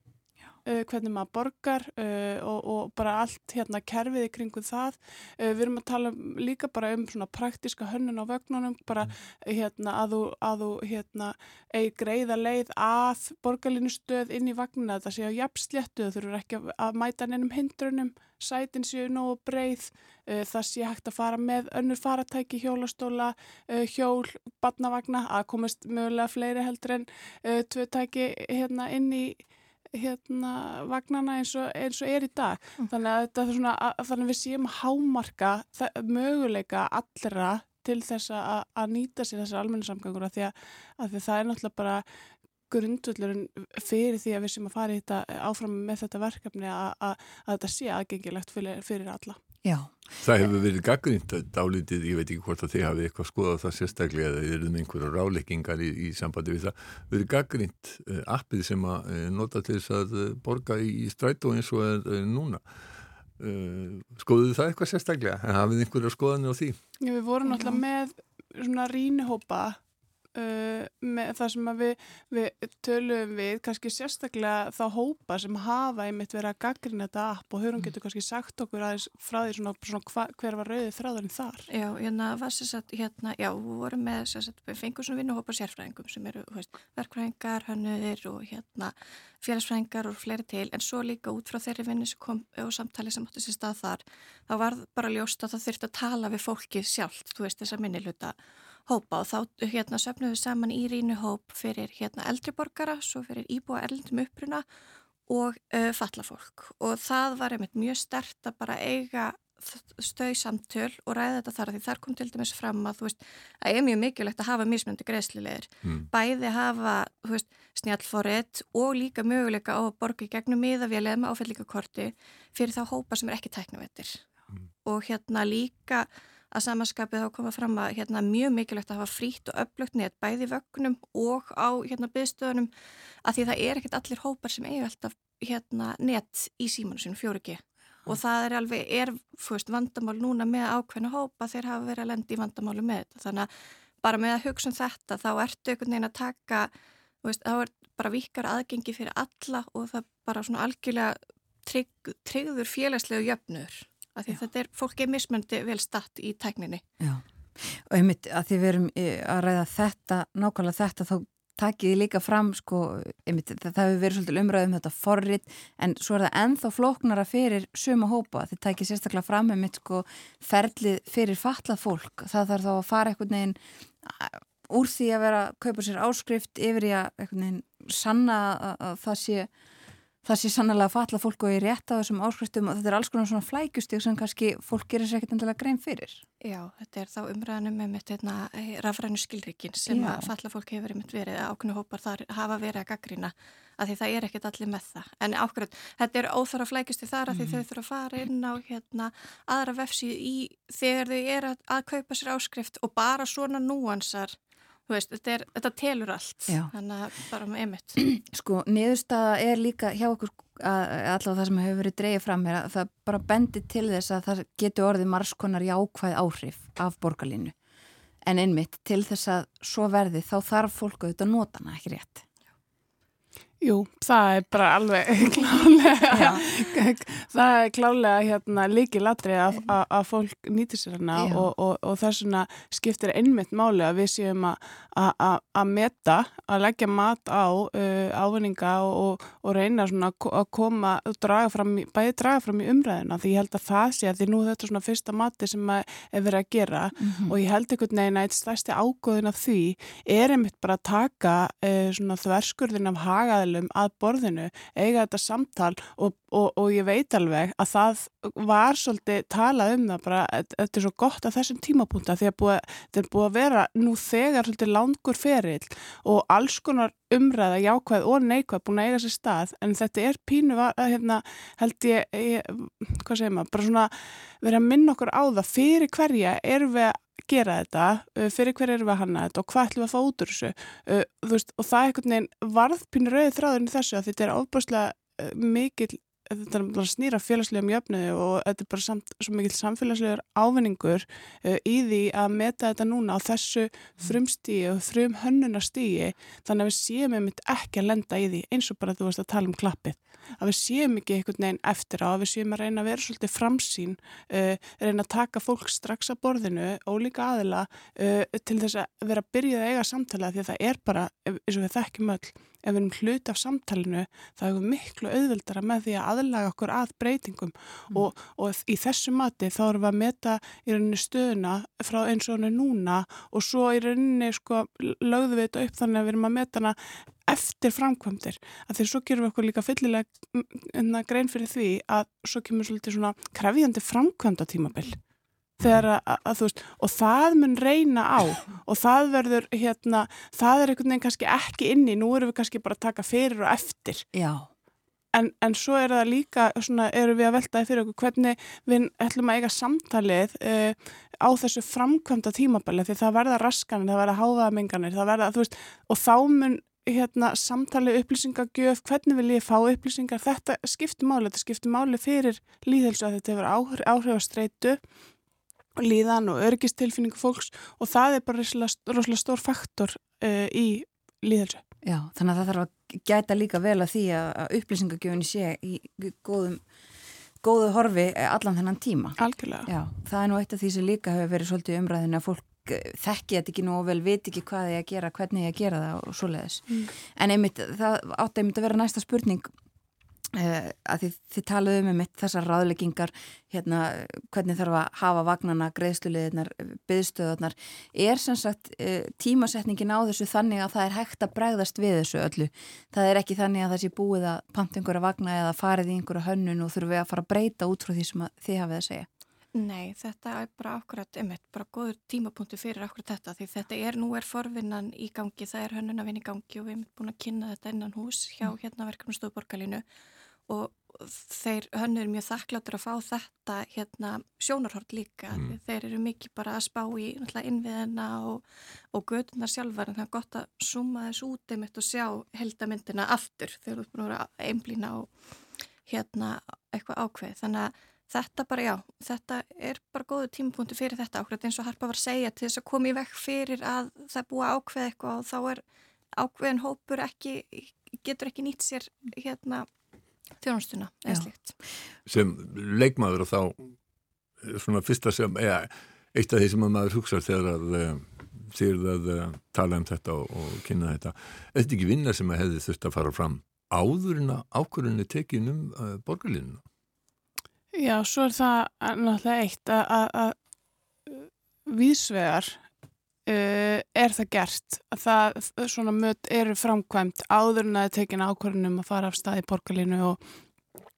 uh, hvernig maður borgar uh, og, og bara allt hérna kerfið í kringu það. Uh, við erum að tala líka bara um svona praktiska hönnun á vögnunum, bara mm. hérna að þú, að þú hérna eigi greiða leið að borgarlinu stöð inn í vagnuna, þetta sé á jafnsléttu, þú þurfur ekki að mæta nefnum hindrunum, sætin séu nógu breið, það sé hægt að fara með önnur faratæki, hjólastóla, hjól, badnavagna, að komast mögulega fleiri heldur en tvö tæki hérna inn í hérna vagnana eins og, eins og er í dag mm. þannig að er svona að, þannig að við séum að hámarka möguleika allra til þess að, að nýta sér þessar almenna samgangur að því að, að því það er náttúrulega bara grundvöldurinn fyrir því að við sem að fara í þetta áfram með þetta verkefni að þetta sé aðgengilegt fyrir, fyrir alla. Já. Það hefur verið gaggrínt dálítið, ég veit ekki hvort að þið hafið eitthvað skoðað það sérstaklega eða þið erum einhverja ráleggingar í, í sambandi við það, verið gaggrínt uh, appið sem að uh, nota til þess að uh, borga í, í strætó eins og er núna. Skoðuðu það eitthvað sérstaklega? Hafið einhverja skoðanir á því? Já, við vorum náttúrulega með svona rínihópa Uh, með það sem við, við tölum við, kannski sérstaklega þá hópa sem hafa einmitt verið að gaggrina þetta app og höfum mm. getur kannski sagt okkur aðeins frá því svona, svona hva, hver var rauðið þráðurinn þar Já, hérna var sérstaklega, hérna, já, við vorum með sérstaklega, við fengum svona vinnuhópa sérfræðingum sem eru, veist, verkfræðingar, hannuðir og hérna félagsfræðingar og fleiri til, en svo líka út frá þeirri vinni sem kom og samtali sem átti sér stað þar, þá var bara ljóst að það þurfti að tala við fólki sjálft, þú veist, þessa minniluta hópa og þá hérna söfnum við saman í rínu hóp fyrir hérna eldriborgara, svo fyrir íbúa erlendum uppruna og uh, fallafólk og það var einmitt mjög stert að bara eiga stöð samtöl og ræða þetta þar því þar kom til dæmis fram að þú veist að er mjög mikilvægt að hafa mismjöndi greiðslilegir mm. bæði hafa þú veist snjálfórið og líka möguleika á að borga í gegnum miðavélið með áfællíkakorti fyrir þá hópa sem er ekki tæknavettir mm. og hérna líka að samanskapið þá koma fram að hérna, mjög mikilvægt að hafa frítt og öflugt net bæði vögnum og á hérna, byggstöðunum að því það er ekkert allir hópar sem eiga alltaf hérna, net í símanu sinu fjórugi og það er alveg, er fyrst vandamál núna með ákveðna hópa þeir hafa verið að lendi í vandamálu með þetta. Þannig að bara með að hugsa um þetta þá ertu einhvern veginn að taka veist, þá er bara vikar aðgengi fyrir alla og það bara svona algjörlega trygg, tryggður félagslegu jöfnur af því þetta er, fólk er mismöndi vel statt í tækninni. Já, og einmitt að því við erum að ræða þetta, nákvæmlega þetta, þá takið þið líka fram, sko, einmitt, það hefur verið svolítið umræðum þetta forrið, en svo er það enþá flóknara fyrir suma hópa, þið takið sérstaklega fram einmitt, sko, ferlið fyrir fatlað fólk, það þarf þá að fara einhvern veginn úr því að vera að kaupa sér áskrift yfir í að einhvern veginn sanna að, að það sé það sé sannlega að falla fólk og er rétt á þessum áskriftum og þetta er alls konar svona flækjustík sem kannski fólk gerir sér ekkert endilega grein fyrir. Já, þetta er þá umræðanum með mitt hérna, rafrænu skilrikin sem Já. að falla fólk hefur mitt verið að ákveðinu hópar þar hafa verið að gaggrýna að því það er ekkert allir með það. En ákveð, þetta er óþára flækjustík þar að mm. því þau þurfa að fara inn á hérna, aðra vefsíð í þegar þau er að, að kaupa sér áskrift og bara svona núansar Veist, þetta, er, þetta telur allt, Já. þannig að bara með einmitt. (clears throat) Sko, niðurstaða er líka hjá okkur allavega það sem hefur verið dreyið fram hér að það bara bendir til þess að það getur orðið margskonar jákvæð áhrif af borgarlínu. En einmitt, til þess að svo verði þá þarf fólk auðvitað að nota hana, ekki rétt? Jú, það er bara alveg (laughs) klálega, það er klálega hérna líki latri að, að, að fólk nýti sér hana og, og, og þess vegna skiptir einmitt máli að við séum að, að meta, að leggja mat á uh, ávinninga og, og reyna svona að koma, draga fram, bæði draga fram í umræðina því ég held að það sé að því nú þetta er svona fyrsta mati sem er verið að gera mm -hmm. og ég held einhvern veginn að eitt stærsti ágóðin af því er einmitt bara að taka uh, svona þverskurðin af hagaðil aðilum að borðinu eiga þetta samtal og, og, og ég veit alveg að það var svolítið talað um það bara, þetta er svo gott að þessum tímapunta því að búið, þetta er búið að vera nú þegar svolítið langur ferill og alls konar umræða, jákvæð og neikvæð búin að eiga sér stað. En þetta er pínu að hérna held ég, ég hvað segir maður, bara svona verið að minna okkur á það. Fyrir hverja erum við gera þetta, uh, fyrir hver erum við að hanna þetta og hvað ætlum við að fá út úr þessu? Uh, veist, og það er einhvern veginn varðpínur auðvitað þráðurinn þessu að þetta er ofbúrslega uh, mikil þetta er bara snýra félagslega mjöfniði og þetta er bara samt, svo mikil samfélagslegar ávinningur í því að meta þetta núna á þessu frumstíi og frum hönnunastíi þannig að við séum einmitt ekki að lenda í því eins og bara þú veist að tala um klappið að við séum ekki einhvern veginn eftir á að við séum að reyna að vera svolítið framsýn uh, reyna að taka fólk strax að borðinu ólíka aðila uh, til þess að vera að byrja að eiga samtala því að það er bara, eins og við þekkjum öll ef við erum hlut af samtalenu það er miklu auðvildara með því að aðlaga okkur að breytingum mm. og, og í þessu mati þá erum við að meta í rauninni stöðuna frá eins og henni núna og svo í rauninni sko lögðum við þetta upp þannig að við erum að meta hana eftir framkvæmdir að því svo gerum við okkur líka fyllilega grein fyrir því að svo kemur svolítið svona krefjandi framkvæmda tímabill þegar að, að, þú veist og það mun reyna á (laughs) og það verður hérna, það er einhvern veginn kannski ekki inni, nú erum við kannski bara að taka fyrir og eftir. En, en svo er það líka svona, erum við að veltaði fyrir okkur hvernig við ætlum að eiga samtalið uh, á þessu framkvæmda tímabili því það verða raskanir, það verða háðamenganir það verða, þú veist, og þá mun hérna, samtali upplýsingagjöf, hvernig vil ég fá upplýsingar, þetta skiptir máli, þetta skiptir máli fyrir líðhelsu að þetta hefur áhrif að streitu líðan og örgistilfinningu fólks og það er bara rosalega stór faktor uh, í líðhelsu. Já, þannig að það þarf að gæta líka vel að því að upplýsingagjöfunni sé í góðum góðu horfi allan þennan tíma. Algjörlega. Já, það er nú eitt af því sem líka hefur verið svolítið umræðin að fólk þekki þetta ekki nú og vel veit ekki hvað ég að gera, hvernig ég að gera það og svoleiðis. Mm. En einmitt, það átti einmitt að vera næsta spurning uh, að þið, þið talaðu um einmitt þessar ráðleggingar, hérna, hvernig þarf að hafa vagnana, greiðsluleðinar, byðstöðunar. Er sem sagt uh, tímasetningin á þessu þannig að það er hægt að bregðast við þessu öllu? Það er ekki þannig að það sé búið að panta einhverja vagna eða farið í einhverja hönnun og þurfum við að fara að breyta út frá því sem þið hafið að segja? Nei, þetta er bara akkurat, einmitt, bara góður tímapunktu fyrir akkurat þetta því þetta er, nú er forvinnan í gangi, það er hönnunavinn í gangi og við erum búin að kynna þetta innan hús hjá mm. hérna verkefnastöðu borgarlínu og þeir hönnur er mjög þakkláttur að fá þetta hérna sjónarhort líka, mm. þeir eru mikið bara að spá í innviðina og, og gödunar sjálfar en það er gott að suma þessu út einmitt og sjá heldamindina aftur þegar þú er búin að einblýna og hérna eitthvað ákveð, þannig að þetta bara já, þetta er bara góðu tímapunktu fyrir þetta ákveð eins og Harpa var að segja til þess að koma í vekk fyrir að það búa ákveð eitthvað og þá er ákveðin hópur ekki, getur ekki nýtt sér hérna þjónustuna eða slikt. Sem leikmaður og þá svona fyrsta sem, eða eitt af því sem maður hugsa þegar að þegar að tala um þetta og, og kynna þetta, er ekki vinna sem að hefði þurft að fara fram áður en að ákvörðinni tekin um uh, borgarlinuna Já, svo er það náttúrulega eitt að, að viðsvegar uh, er það gert. Að það, svona mött eru framkvæmt áður en að það tekina ákvörðunum að fara af stað í porkalínu og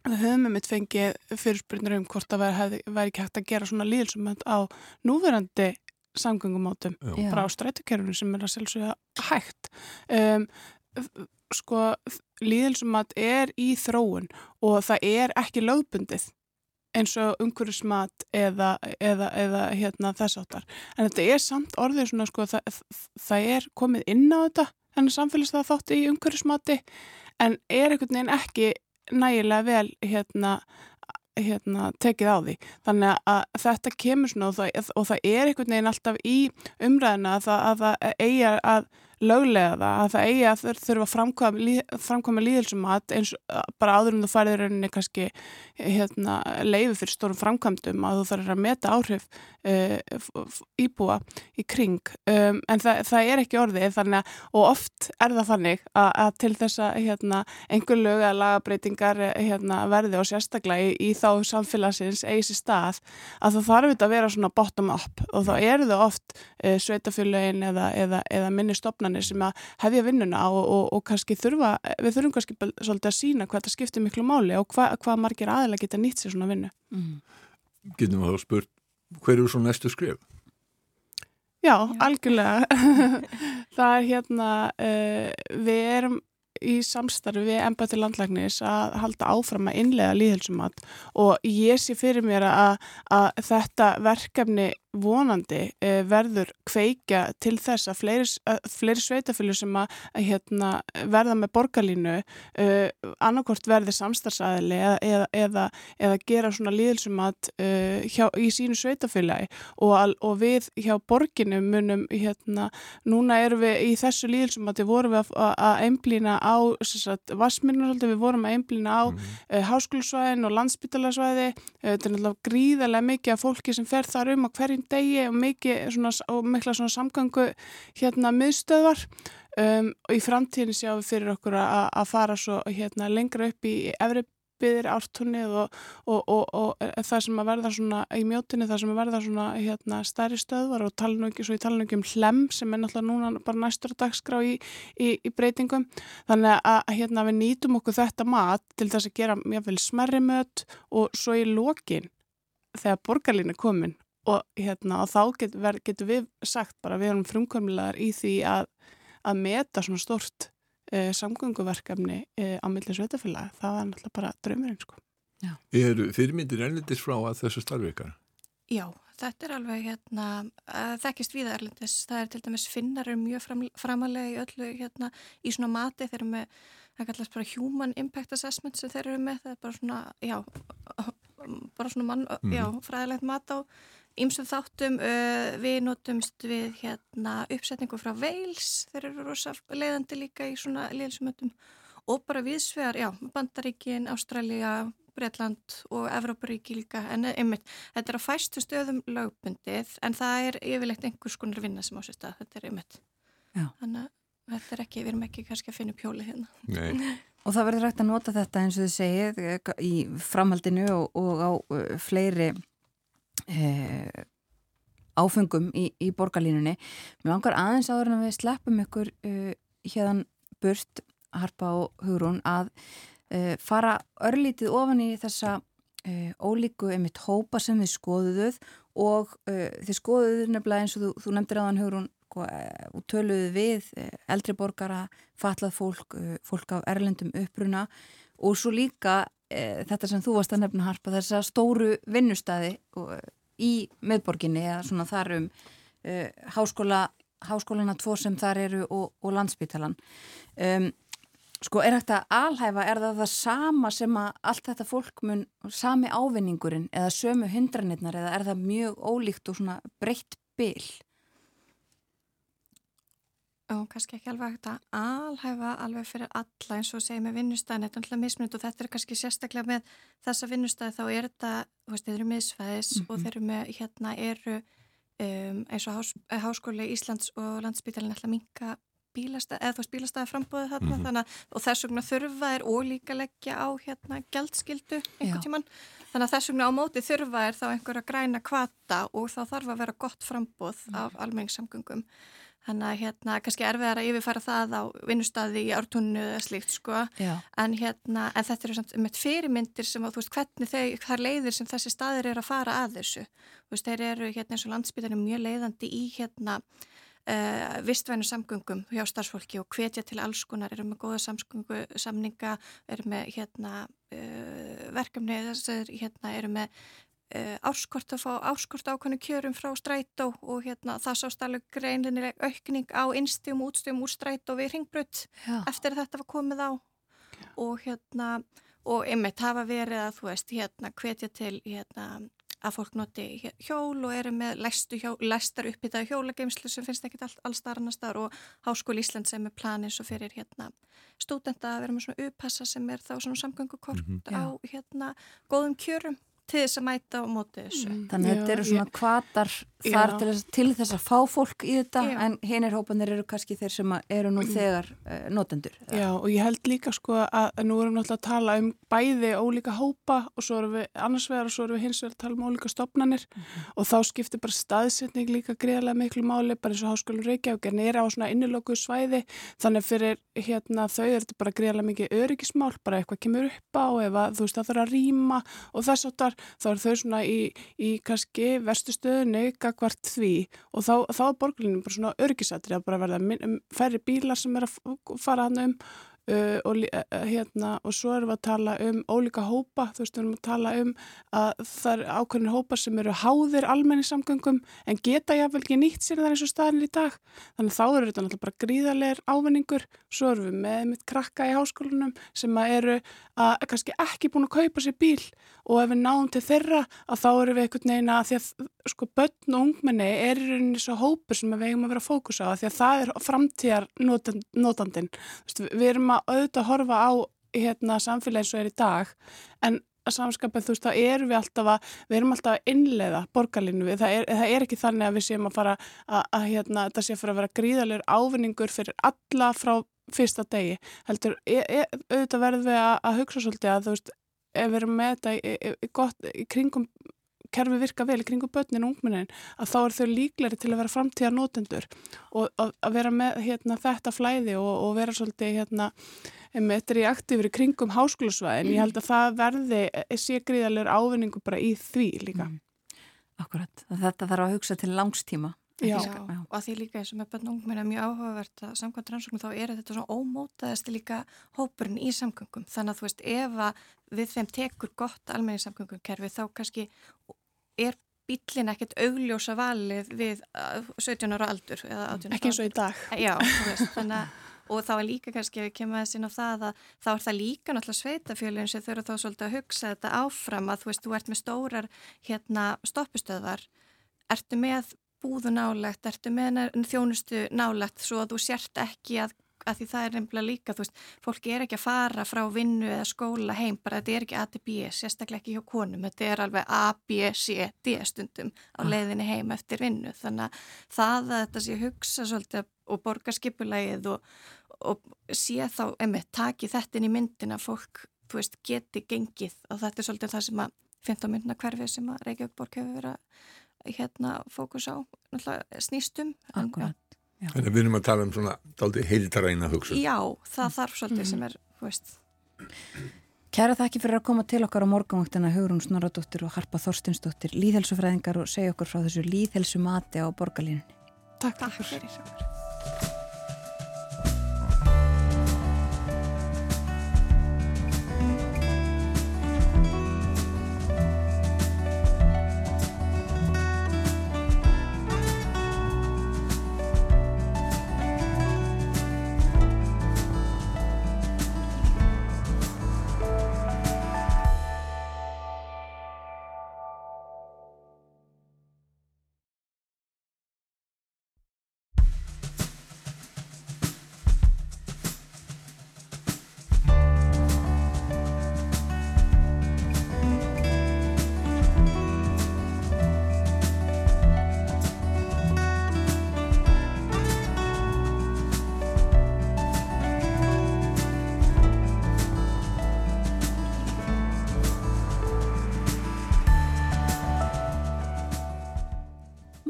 við höfum um eitt fengið fyrirspyrnir um hvort það væri, væri ekki hægt að gera svona líðsumönd á núverandi samgöngumátum frá strætukerfunu sem er að sjálfsögja hægt. Um, sko líðelsumönd er í þróun og það er ekki lögbundið eins og umhverfismat eða, eða, eða hérna, þess áttar. En þetta er samt orðið svona sko það, það er komið inn á þetta þannig samfélagslega þátti í umhverfismati en er einhvern veginn ekki nægilega vel hérna, hérna, tekið á því. Þannig að þetta kemur svona og það, og það er einhvern veginn alltaf í umræðina að það, að það eiga að löglega það að það eigi að þurfa framkvæma, framkvæma líðilsumat eins bara áður en þú færðir rauninni kannski hérna, leiði fyrir stórum framkvæmdum að þú þarf að meta áhrif uh, íbúa í kring. Um, en það, það er ekki orðið þannig að og oft er það þannig að, að til þess að hérna, einhver lög að lagabreitingar hérna, verði og sérstaklega í, í þá samfélagsins eigi sér stað að það þarf þetta að vera svona bottom up og þá eru það oft uh, sveitafélögin eða, eða, eða minni stopnarnir sem að hefja vinnuna og, og, og kannski þurfa, við þurfum kannski svolítið að sína hvað það skiptir miklu máli og hva, hvað margir aðeins geta nýtt sér svona vinnu. Mm. Getum við þá spurt, hver eru svo næstu skrif? Já, Já. algjörlega. (laughs) það er hérna, uh, við erum í samstarfi við embati landlæknis að halda áfram að innlega líðhelsumat og ég sé fyrir mér að, að þetta verkefni vonandi eh, verður kveika til þess að fleiri, fleiri sveitafylgur sem að, að hérna, verða með borgarlínu uh, annarkort verði samstarfsæðili eða, eða, eða, eða gera svona líðilsumat uh, hjá, í sínu sveitafylgi og, og við hjá borginu munum hérna, núna erum við í þessu líðilsumati vorum við að einblýna á vassmyrnur, við vorum að einblýna á mm uh, háskólusvæðin og landsbytalarsvæði þetta er náttúrulega gríðarlega mikið af fólki sem fer þar um að hverjum degi og, svona, og mikla svona samgangu hérna miðstöðvar. Um, og í framtíðin sjáum við fyrir okkur að, að fara svo hérna lengra upp í efri byðir ártunnið og, og, og, og það sem að verða svona í mjótinni það sem að verða svona hérna stærri stöðvar og ekki svo í ekki um hlem sem er náttúrulega núna bara næstur dagskrá í, í, í breytingum. Þannig að hérna við nýtum okkur þetta mat til þess að gera mjög vel smerri mött og svo í lokin þegar borgarlín er komin og, hérna, og þá getur ver, getu við sagt bara við erum frumkvömmilegar í því að, að meta svona stort eh, samgönguverkefni eh, á millir sveitafélag, það er náttúrulega bara draumurinn sko. Er fyrirmyndir erlendis frá að þessu starfveikar? Já, þetta er alveg hérna, þekkist við erlendis, það er til dæmis finnar er mjög fram, framalega í öllu hérna í svona mati þeir eru með, það kallast bara human impact assessment sem þeir eru með, það er bara svona, já, bara svona mann, mm. já, fræðilegt mat á Ímsum þáttum uh, við notumst við hérna, uppsetningu frá Wales, þeir eru rosa leiðandi líka í svona liðsumötum og bara viðsvegar, já, Bandaríkin, Ástralja, Breitland og Evróparíki líka, en einmitt, þetta er á fæstu stöðum lögbundið en það er yfirlegt einhvers konar vinna sem ásist að þetta er einmitt. Já. Þannig að þetta er ekki, við erum ekki kannski að finna pjóli hérna. Nei. Og það verður rægt að nota þetta eins og þið segið í framhaldinu og, og á uh, fleiri eh, áfengum í, í borgarlínunni. Mér langar aðeins áður en við sleppum ykkur eh, hérðan burt, harpa og hugrún, að eh, fara örlítið ofan í þessa eh, ólíku einmitt hópa sem þið skoðuðuð og eh, þið skoðuðuð nefnilega eins og þú, þú nefndir aðan hugrún og sko, töluðu við eh, eldri borgara, fatlað fólk, fólk af erlendum uppruna og svo líka þetta sem þú varst að nefna harpa þess að stóru vinnustæði í meðborginni eða svona þar um e, háskóla, háskólana tvo sem þar eru og, og landsbytalan um, sko er að alhæfa er það það sama sem að allt þetta fólk mun sami ávinningurinn eða sömu hindranirnar eða er það mjög ólíkt og svona breytt byll og kannski ekki alveg hægt að alhæfa alveg fyrir alla eins og segja með vinnustæðin þetta er alltaf mismunit og þetta er kannski sérstaklega með þessa vinnustæði þá er þetta þú veist, þeir eru miðsfæðis mm -hmm. og þeir eru með hérna eru um, eins og hás, háskóli Íslands og landsbytalinn alltaf minka bílastæði, eða þú veist bílastæði frambóði þarna mm -hmm. þannig og þess vegna þurfa er ólíka leggja á hérna gældskildu einhvern tíman, þannig að þess vegna á móti þurfa er þá einhver að græna kvata og þá þarf að vera gott frambóð af almenningssamgöngum Þannig að hérna, kannski erfiðar að yfirfæra það á vinnustadi í ártunnu eða slíkt sko, en hérna, en þetta eru samt með fyrirmyndir sem að þú veist hvernig þau, þar leiðir sem þessi staðir eru að fara að þessu. Þú veist, þeir eru hérna eins og landsbytarnir mjög leiðandi í hérna uh, vistvænu samgöngum hjá starfsfólki og hvetja til alls konar, eru með góða samgöngu, samninga, eru með hérna uh, verkefni, þessar hérna eru með áskort að fá áskort ákvæmnu kjörum frá strætó og hérna það sást alveg greinlega aukning á innstíum og útstíum úr strætó við ringbrut eftir að þetta var komið á. Og hérna og einmitt hafa verið að þú veist hérna hvetja til hérna að fólk noti hjól og eru með hjól, læstar uppbyttaði hjólageimslu sem finnst ekki all, allstar annar staðar og Háskóli Ísland sem er planin svo fyrir hérna stúdenda að vera með svona upphassa sem er þá svona samgöngukort mm -hmm. á hérna góðum kjörum til þess að mæta á móti þessu. Mm. Þannig að þetta eru svona kvatar þar til þess, til þess að fá fólk í þetta Já. en hinnir hópanir eru kannski þeir sem eru nú mm. þegar uh, notendur. Já og ég held líka sko að, nú erum við náttúrulega að tala um bæði ólíka hópa og svo erum við annars vegar og svo erum við hins vegar að tala um ólíka stopnarnir mm. og þá skiptir bara staðsetning líka greiðlega miklu máli bara eins og háskólu Reykjavík en er á svona innilöku svæði þannig fyrir hérna þau er þetta bara greiðlega mikið öryggismál bara eitthvað kemur upp á ef að þú veist það þarf að rýma og þess að þá er þau svona í, í kannski verstu stöðunni gagvart því. Og þá, þá er borgarlinum bara svona örgisatri að bara verða færri bílar sem er að fara hann um Uh, og, uh, hérna, og svo erum við að tala um ólíka hópa, þú veist, við erum að tala um að það er ákveðin hópa sem eru háðir almenningssamgöngum en geta jáfnvel ekki nýtt sér þar eins og staðin í dag. Þannig þá eru þetta náttúrulega bara gríðarlegar ávinningur. Svo erum við með mitt krakka í háskólanum sem eru að kannski ekki búin að kaupa sér bíl. Og ef við náum til þeirra að þá eru við einhvern veginn að því að sko börn og ungmenni er í rauninni svo hópur sem við eigum að vera að fókusa á því að það er framtíðar notandin. Við erum að auðvitað að horfa á hérna, samfélagi og er í dag en að samskapið þú veist þá erum við alltaf að við erum alltaf að innleiða borgarlinu við, það er, það er ekki þannig að við séum að fara að, að hérna, þetta sé að fara að vera gríðalegur ávinningur fyrir alla frá fyrsta degi heldur, e, e, auðvitað verðum við að, að hugsa svolítið að þú veist ef við erum með þetta í, í, gott, í kringum kerfi virka vel í kringum börnin og ungmennin að þá er þau líkleri til að vera framtíðar nótendur og að, vera með hérna, þetta flæði og, og vera svolítið hérna, þetta í aktífur í kringum háskólusvæðin, mm. ég held að það verði eh, sé gríðalegur ávinningu bara í því líka. Mm. Akkurat, þetta þarf að hugsa til langstíma Já. Já, og að því líka eins og með bönn og ungmenn er mjög áhugavert að samkvæmt rannsóknum þá er þetta svona ómótaðasti líka hópurinn í samgöngum þannig að þú veist ef að við þeim tekur gott almenni samgöngumkerfi þá kannski er bílinn ekkert augljósa valið við 17 uh, ára aldur ekki eins og í dag. Já, veist, þannig og þá er líka kannski að kemja þess inn á það að þá er það líka náttúrulega sveitafjölinn sem þau eru þá svolítið að hugsa þetta áfram að þú veist, þú ert með stórar hérna stoppustöðar ertu með búðu nálegt, ertu með þjónustu nálegt svo að þú sért ekki að, að því það er nefnilega líka, þú veist, fólki er ekki að fara frá vinnu eða skóla heim, bara þetta er ekki A til B, sérstaklega ekki hjá konum, þetta er alveg A, B, C, D stundum á ah. leiðinni heim eftir vinnu, þannig að það að þetta sé hugsa svolítið og borga skipulægið og, og sé þá, emmi, taki þetta inn í myndina fólk, þú veist, geti gengið og þetta er svolítið það sem að 15 myndna hverfi sem að Reykjavík borg hefur verið að hérna fókus á snýstum Akkurat Þannig að við erum að tala um svona heildaræna hugsun. Já, það þarf svolítið sem er veist. Kæra þakki fyrir að koma til okkar á morgunvaktina Hugrún Snoradóttir og Harpa Þorstinsdóttir líðhelsufræðingar og segja okkur frá þessu líðhelsumati á borgarlínunni. Takk, Takk fyrir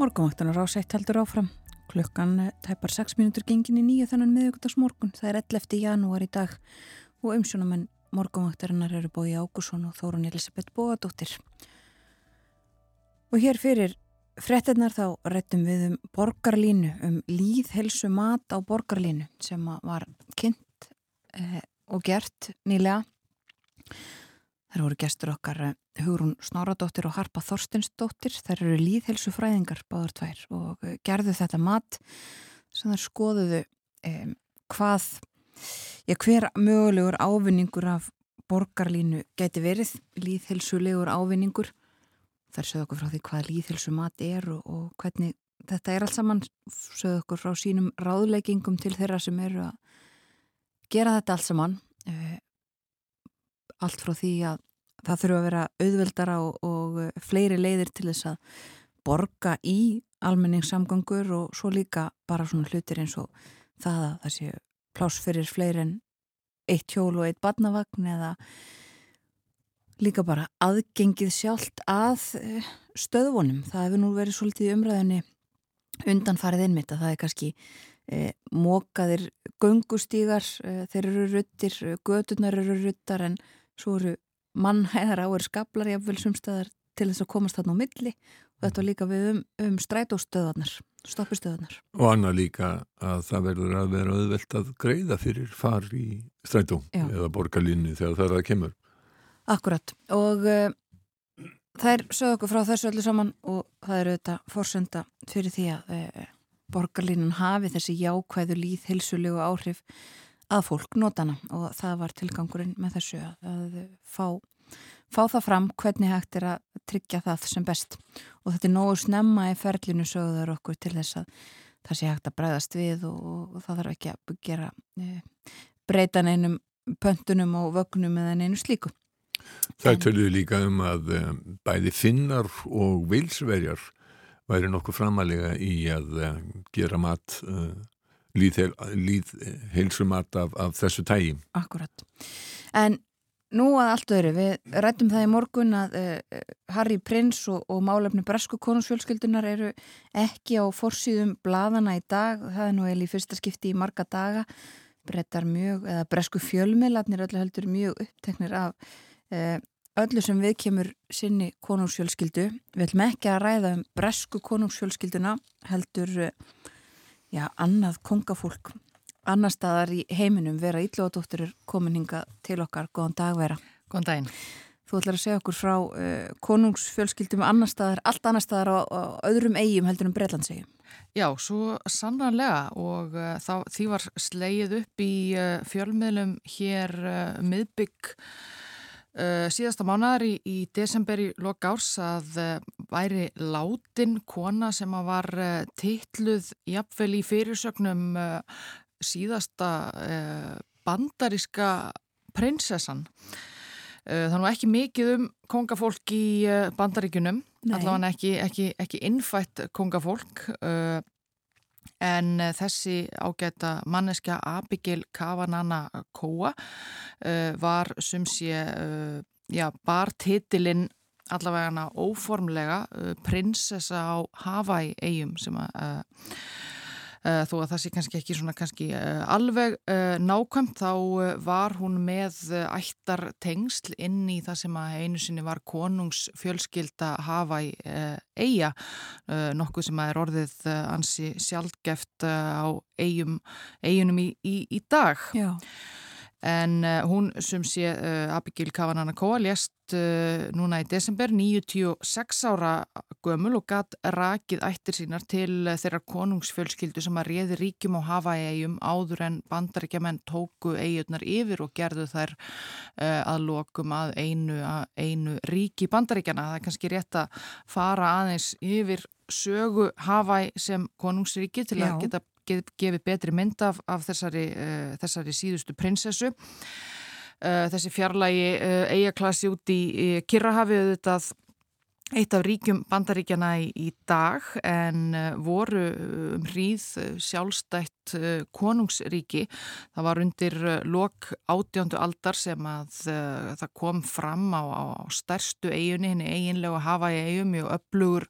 Morgunvaktanar ásætt heldur áfram. Klukkan tæpar 6 minútur gengin í nýju þannan miðugundagsmorgun. Það er 11. janúar í dag og umsjónamenn morgunvaktarinnar eru bói Ágússon og Þórun Elisabeth Bóadóttir. Og hér fyrir frettinnar þá réttum við um borgarlínu, um líðhelsu mat á borgarlínu sem var kynnt eh, og gert nýlega. Það voru gestur okkar eh, Hugrún Snoradóttir og Harpa Þorstinsdóttir. Þær eru líðhelsufræðingar báðar tvær og eh, gerðu þetta mat sem þær skoðuðu um, hvað, já hver mögulegur ávinningur af borgarlínu geti verið, líðhelsulegur ávinningur. þær sögðu okkur frá því hvað líðhilsu mat er og, og hvernig þetta er allt saman sögðu okkur frá sínum ráðleggingum til þeirra sem eru að gera þetta allt saman uh, allt frá því að það þurfa að vera auðveldara og, og uh, fleiri leiðir til þess að borga í almenningssamgangur og svo líka bara svona hlutir eins og það að það séu pláss fyrir fleiri en eitt hjól og eitt badnavagn eða líka bara aðgengið sjálft að uh, stöðvonum. Það hefur nú verið svolítið umræðinni undanfarið einmitt að það er kannski eh, mókaðir göngustígar, eh, þeir eru ruttir, gödunar eru ruttar en svo eru mannhæðar á er skablar jáfnvel sumstæðar til þess að komast þarna á milli og þetta líka við um, um strætóstöðanar, stoppistöðanar. Og annað líka að það verður að vera auðvelt að greiða fyrir far í strætó Já. eða borgarlinni þegar það er að kemur. Akkurat og uh, þær sögðu okkur frá þessu öllu saman og það eru þetta fórsenda fyrir því að uh, borgarlinnan hafi þessi jákvæðu líð hilsulegu áhrif að fólk notana og það var tilgangurinn með þessu að, fá, fá það fram hvernig hægt er að tryggja það sem best. Og þetta er nógu snemma í ferlinu sögður okkur til þess að það sé hægt að bræðast við og, og það þarf ekki að gera e, breytan einum pöntunum og vögnum eða einu slíku. Það töluðu líka um að um, bæði finnar og vilsverjar væri nokkuð framalega í að um, gera mat líðheilsumat af, af þessu tægi. Akkurat. En nú að allt öðru, við rættum það í morgun að uh, Harry Prince og, og málefni Bresku konungsfjölskyldunar eru ekki á forsýðum bladana í dag. Það er nú eða í fyrsta skipti í marga daga. Brettar mjög, eða Bresku fjölmiðlarnir öllu heldur mjög uppteknir af uh, öllu sem við kemur sinni konungsfjölskyldu. Við ætlum ekki að ræða um Bresku konungsfjölskylduna heldur uh, já, annað kongafólk annar staðar í heiminum vera Íllóðadóttir komin hinga til okkar góðan dag vera. Góðan daginn. Þú ætlar að segja okkur frá uh, konungsfjölskyldum annar staðar, allt annar staðar á, á öðrum eigum heldur um Breitlandsegjum. Já, svo sannanlega og uh, þá, því var sleið upp í uh, fjölmiðlum hér miðbygg Uh, síðasta mánar í, í desember í loka árs að uh, væri látin kona sem var uh, titluð jafnvel í fyrirsögnum síðasta bandaríska prinsessan. Það er nú ekki mikið um kongafólk í bandaríkunum, allavega ekki, ekki, ekki innfætt kongafólk En uh, þessi ágæta manneskja Abigail Kavanana Kóa uh, var sem sé, uh, já, bar titilinn allavega óformlega prinsessa á Hawaii eigum sem að Eh, þó að það sé kannski ekki svona kannski eh, alveg eh, nákvæmt þá var hún með ættar tengsl inn í það sem að einu sinni var konungsfjölskylda hafa í eiga nokkuð sem að er orðið ansi sjálfgeft á eigunum í, í, í dag. Já En uh, hún sem sé uh, Abigail Kavanana-Koa lést uh, núna í desember 96 ára gömul og gatt rakið ættir sínar til þeirra konungsfjölskyldu sem að réði ríkjum og hafa eigum áður en bandaríkjaman tóku eigurnar yfir og gerðu þær að lokum að einu, að einu ríki bandaríkjana. Það er kannski rétt að fara aðeins yfir sögu Hawaii sem konungsríki til Já. að geta gefið betri mynd af, af þessari, uh, þessari síðustu prinsessu. Uh, þessi fjarlægi uh, eigaklassi út í Kirrahafið auðvitað eitt af ríkjum bandaríkjana í, í dag en voru um hríð sjálfstætt konungsríki. Það var undir lok átjöndu aldar sem að það kom fram á, á stærstu eiginni, henni eiginlega hafa í eigum og öflugur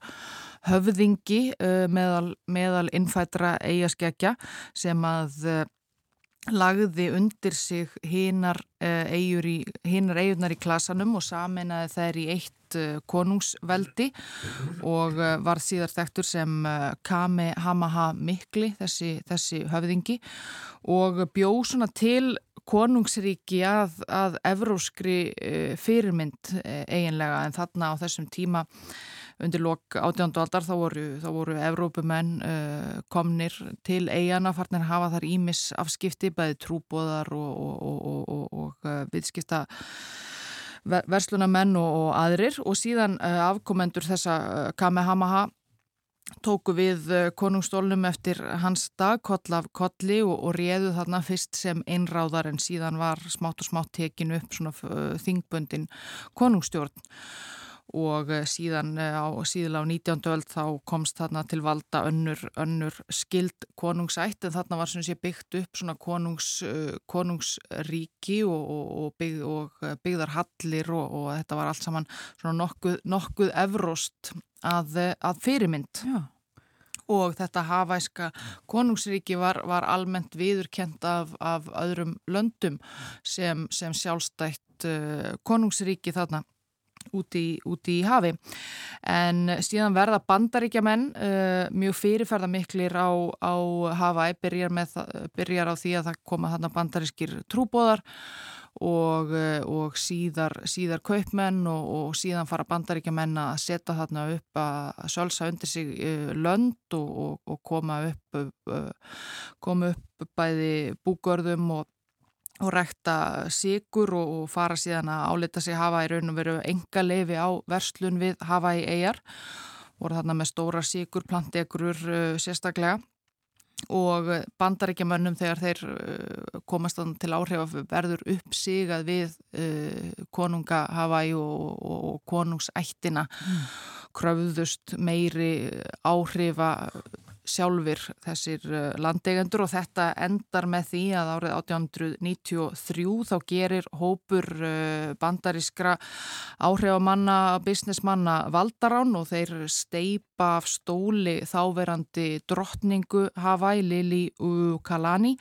höfðingi uh, meðal, meðal innfætra eigaskekja sem að uh, lagði undir sig hinnar uh, eigurnar í klasanum og saminnaði þær í eitt konungsveldi og var síðar þektur sem Kamehamaha Mikli, þessi, þessi höfðingi og bjóð svona til konungsríki að, að evróskri fyrirmynd eiginlega en þarna á þessum tíma undir lok átjándu aldar þá voru, voru Evrópumenn uh, komnir til eigana farnir hafa þar ímis afskipti bæði trúbóðar og, og, og, og uh, viðskipta verslunamenn og, aðrir. Og síðan afkomendur þessa Kamehameha tóku við konungstólnum eftir hans dag koll af kolli og, og réðu þarna fyrst sem einráðar en síðan var smátt og smátt tekinu upp svona þingböndin konungstjórn og eh, síðan eh, á síðan á 19. öld þá komst þarna til valda önnur, önnur skild konungsætt en þarna var sem sé byggt upp svona konungs, eh, konungsríki og, og, bygg, og byggðarhallir og, og þetta var allt saman svona nokkuð, nokkuð evrost að, að fyrirmynd. Já og þetta hafæska konungsríki var, var almennt viðurkent af, af öðrum löndum sem, sem sjálfstætt konungsríki þarna út í, út í hafi. En síðan verða bandaríkja menn uh, mjög fyrirferða miklir á, á Hawaii byrjar, það, byrjar á því að það koma þarna bandarískir trúbóðar og, uh, og síðar, síðar kaupmenn og, og síðan fara bandaríkja menn að setja þarna upp að sölsa undir sig uh, lönd og, og koma upp koma upp bæði búgörðum og og rekta sigur og, og fara síðan að álita sig hafa í raun og veru enga leifi á verslun við hafa í eigjar voru þarna með stóra sigur, plantegrur uh, sérstaklega. Og bandaríkjamönnum þegar þeir uh, komast til áhrif verður uppsigað við uh, konunga Hawaii og, og, og konungsættina. Mm. kröfðust meiri áhrifa sjálfur þessir uh, landeigendur og þetta endar með því að árið 1893 þá gerir hópur uh, bandarískra áhrifamanna, businessmanna valdarán og þeir steipa af stóli þáverandi drottningu Hawaii, Lili Ukalani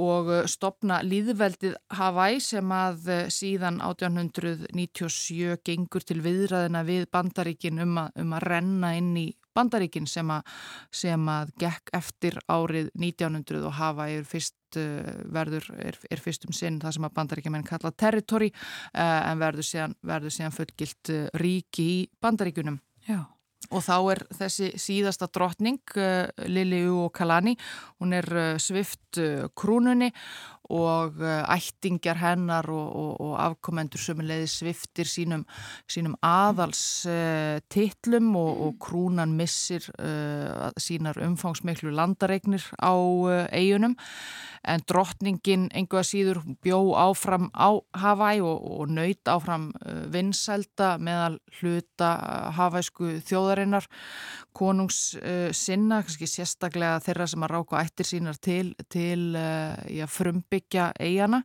og uh, stopna líðveldið Hawaii sem að síðan 1897 gengur til viðræðina við bandaríkin um að, um að renna inn í bandaríkin sem að, sem að gekk eftir árið 1900 og hafa er fyrst uh, verður, er, er fyrst um sinn það sem að bandaríkjumenn kalla territory uh, en verður síðan, verður síðan fullgilt uh, ríki í bandaríkunum. Já. Og þá er þessi síðasta drottning, uh, Lili U. Kalani, hún er svift krúnunni og ættingjar hennar og, og, og afkomendur sömuleiði sviftir sínum, sínum aðals tillum og, og krúnan missir sínar umfangsmiklu landaregnir á eigunum en drottningin einhverja síður bjó áfram á Hawaii og, og nöyt áfram uh, vinsælda meðal hluta uh, hawaísku þjóðarinnar konungs uh, sinna, kannski sérstaklega þeirra sem að ráka ættir sínar til, til já, frumbyggja eigana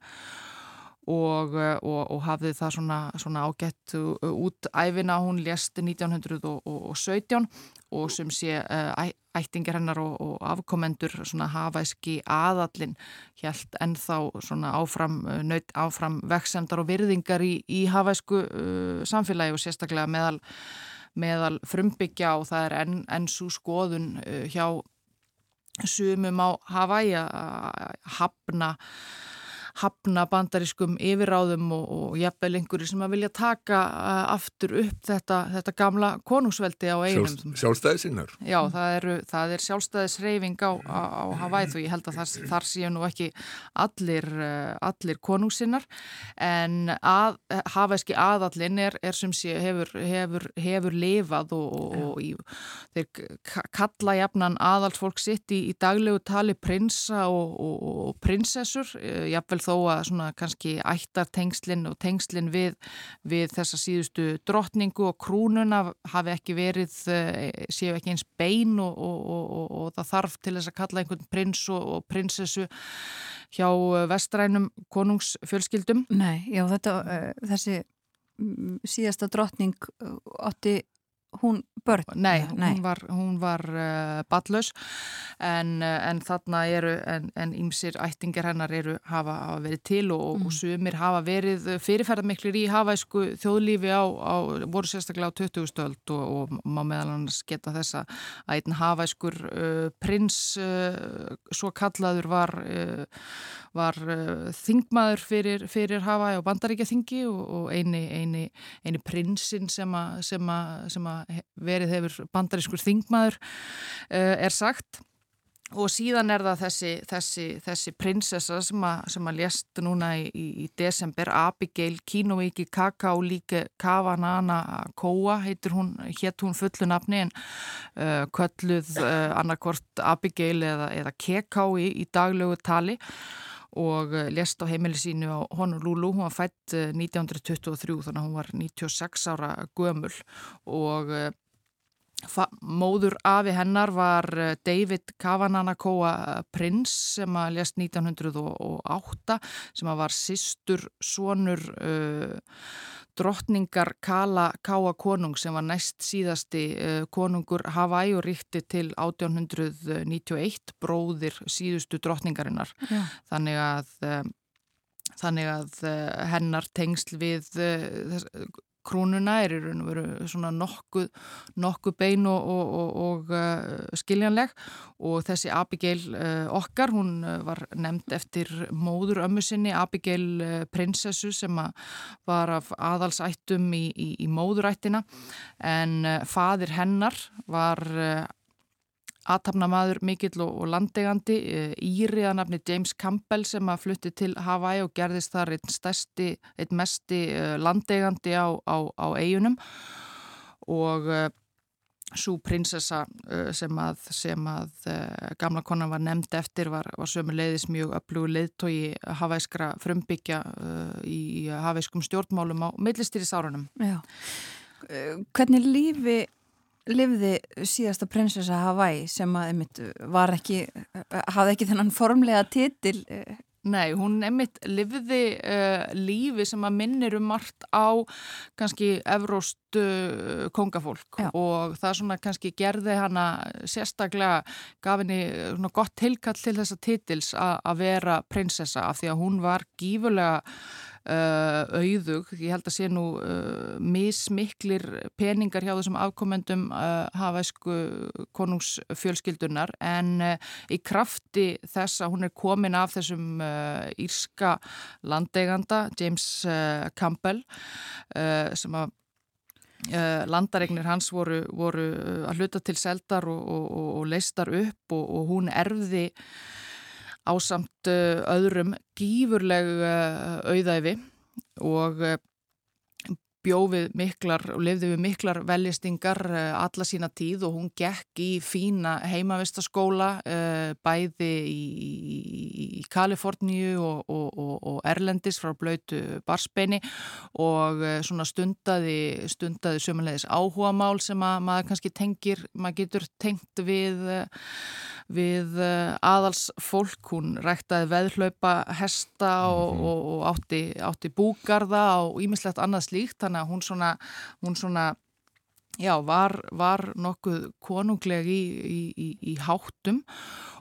og, og, og hafði það svona, svona ágætt út æfina, hún lést 1917 og sem sé ættingar hennar og, og afkomendur hafaðski aðallin helt ennþá áfram, uh, nöyt áfram veksemdar og virðingar í, í hafaðsku uh, samfélagi og sérstaklega meðal, meðal frumbyggja og það er enn en svo skoðun uh, hjá sumum á Hawaii að hafna hafna bandarískum yfirráðum og, og jafnvel einhverju sem að vilja taka uh, aftur upp þetta, þetta gamla konungsveldi á einum. Sjálf, sjálfstæðisinnar? Já, það, eru, það er sjálfstæðisreyfing á, á, á Hawaii og ég held að það, þar séu nú ekki allir, uh, allir konungsinnar en að, hafa ekki aðallin er, er sem sé hefur, hefur, hefur lifað og, og, og í, þeir kalla jafnan aðalsfólk sitt í, í daglegu tali prinsa og prinsessur, uh, jafnvel þó að svona kannski ættar tengslinn og tengslinn við, við þessa síðustu drottningu og krúnuna hafi ekki verið, eh, séu ekki eins bein og, og, og, og það þarf til þess að kalla einhvern prins og prinsessu hjá vestrænum konungsfjölskyldum. Nei, já þetta, uh, þessi mm, síðasta drottning átti hún börn? Nei, Nei. hún var, hún var uh, ballus en, uh, en þarna eru en ímsir ættingar hennar eru hafa, hafa verið til og, mm. og sumir hafa verið fyrirferðarmiklir í hafaðsku þjóðlífi á, á voru sérstaklega á 20. stöld og, og má meðal annars geta þessa að einn hafaðskur uh, prins uh, svo kallaður var uh, var uh, þingmaður fyrir, fyrir Hawaii og Bandaríkja þingi og, og eini, eini, eini prinsinn sem að verið hefur bandarískur þingmaður uh, er sagt. Og síðan er það þessi, þessi, þessi prinsessa sem að, sem að lést núna í, í, desember, Abigail Kinoiki Kakao líke Kavanana Koa, heitir hún, hétt hún fullu nafni en uh, kölluð uh, annarkort Abigail eða, eða Kekao í, í daglögu tali og uh, lést á heimili sínu á Honolulu, hún var fætt 1923 uh, þannig að hún var 96 ára gömul. Og uh, Móður afi hennar var eh, David Kavananakoa eh, Prins sem að lest 1908 sem að var sýstur sonur uh, drottningar Kala Káa konung sem var næst síðasti uh, konungur Hawaii og ríkti til 1891 bróðir síðustu drottningarinnar. Já. Þannig að uh, Þannig að hennar tengsl við krúnuna er í raun og veru svona nokkuð, nokkuð bein og, og, og, uh, skiljanleg. Og þessi Abigail uh, okkar, hún uh, var nefnd eftir móður ömmu sinni, Abigail uh, prinsessu sem var af aðalsættum í, í, í móðurættina. En uh, fadir hennar var aðtapnamaður mikill og, landegandi Íri að nafni James Campbell sem að flutti til Hawaii og gerðist þar einn stærsti, einn mesti eh, landegandi á, á, á eigunum og uh, svo prinsessa uh, sem að, sem að uh, gamla konan var nefnd eftir var, var sömu leiðis mjög öflugur leiðtói hafæskra frumbyggja í hafæskum stjórnmálum á millistýris árunum. Já. Hvernig lífi livði síðasta prinsessa Hawaii sem að einmitt var ekki, hafði ekki þennan formlega titil. Eh. Nei, hún einmitt livði uh, lífi sem að minnir um margt á kannski evróst uh, kongafólk Já. og það svona kannski gerði hana sérstaklega gaf henni gott tilkall til þessa titils að vera prinsessa af því að hún var gífulega Uh, auðug, ég held að sé nú uh, mismiklir peningar hjá þessum afkomendum uh, hafæsku konungsfjölskyldunar. En í krafti þess að hún er komin af þessum írska landeiganda James Campbell sem að landaregnir hans voru, voru að hluta til seldar og, og, og leistar upp og, og hún erfði ásamt eh, öðrum gífurleg eh, auðæfi og eh, bjófið miklar og lifði við miklar veljestingar alla sína tíð og hún gekk í fína heimavistaskóla bæði í, Kaliforníu og, og, og, Erlendis frá blöytu barsbeini og svona stundaði, stundaði sömulegis áhuga mál sem að maður kannski tengir, maður getur tengt við við eh, aðals fólk, hún ræktaði veðhlaupa hesta og, mm -hmm. og, og átti, átti búgarða og ímislegt annað slíkt, þannig að hún svona, hún svona já, var, var nokkuð konungleg í, í, í, háttum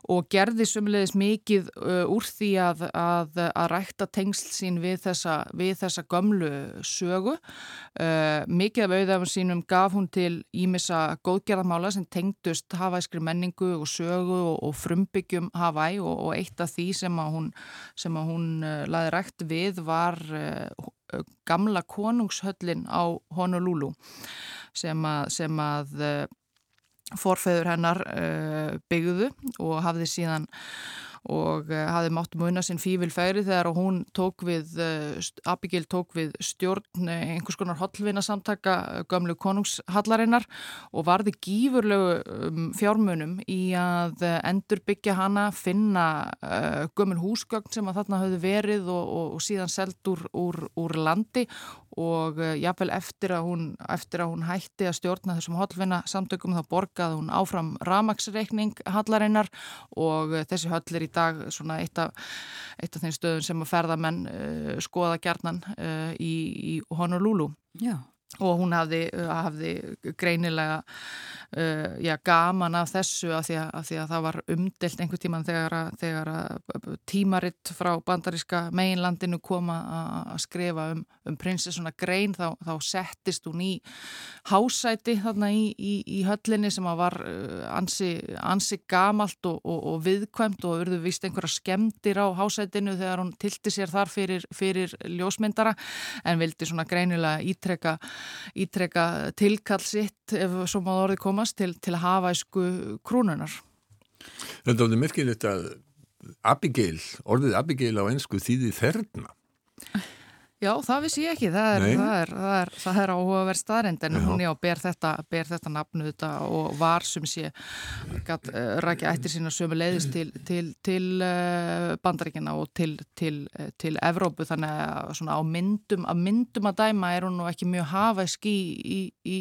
og gerði sumleðis mikið uh, úr því að, að, að rækta tengsl sín við þessa, við þessa gömlu sögu. Uh, mikið af auðafum sínum gaf hún til ímissa góðgerðamála sem tengdust hafæskri menningu og sögu og, og frumbyggjum hafæ og, og eitt af því sem að hún, sem að hún uh, laði rækt við var uh, gamla konungshöllin á Honolulu sem að, sem að uh, forfeður hennar uh, byggðu og hafði síðan og uh, hafði mátt muna sinn fífil færi þegar hún tók við, uh, Abigail tók við stjórn einhvers konar hollvinna samtaka gömlu konungshallarinnar og varði gífurlegu um, fjármunum í að endur byggja hana, finna gömul húsgögn sem að þarna hafði verið og, og, og síðan seld úr, úr, úr landi og jáfnvel eftir að hún, eftir að hún hætti að stjórna þessum hollvinna samtökum þá borgaði hún áfram ramagsreikning hallarinnar og þessi höll er í dag svona eitt af, eitt af þeim stöðum sem að ferðamenn uh, skoða gerðnan uh, í, í Honolulu. Já. Og hún hafði, hafði greinilega uh, já, gaman af þessu af því, að, af því að það var umdelt einhver tíman þegar, að, þegar að tímaritt frá bandaríska meginlandinu koma að skrifa um, um prinsessuna grein þá, þá settist hún í hásæti þarna í, í, í höllinni sem var uh, ansi, ansi gamalt og, og, og viðkvæmt og urðu vist einhverja skemdir á hásætinu þegar hún tilti sér þar fyrir, fyrir ljósmyndara en vildi svona greinilega ítrekka, ítrekka tilkall sitt ef svo maður orði koma komast til, til hafæsku krúnunar. Þetta er merkilegt að Abigail, orðið Abigail á ennsku þýði þerna. Já, það vissi ég ekki, það er, það er, það er, það er áhugaverð staðrind en já. hún já, ber þetta, ber þetta nafnu þetta og var sem sé gæt, uh, rækja eftir sína sömu leiðist til, til, til uh, bandaríkina og til, uh, til Evrópu þannig að svona á myndum að myndum að dæma er hún nú ekki mjög hafæsk í, í, í,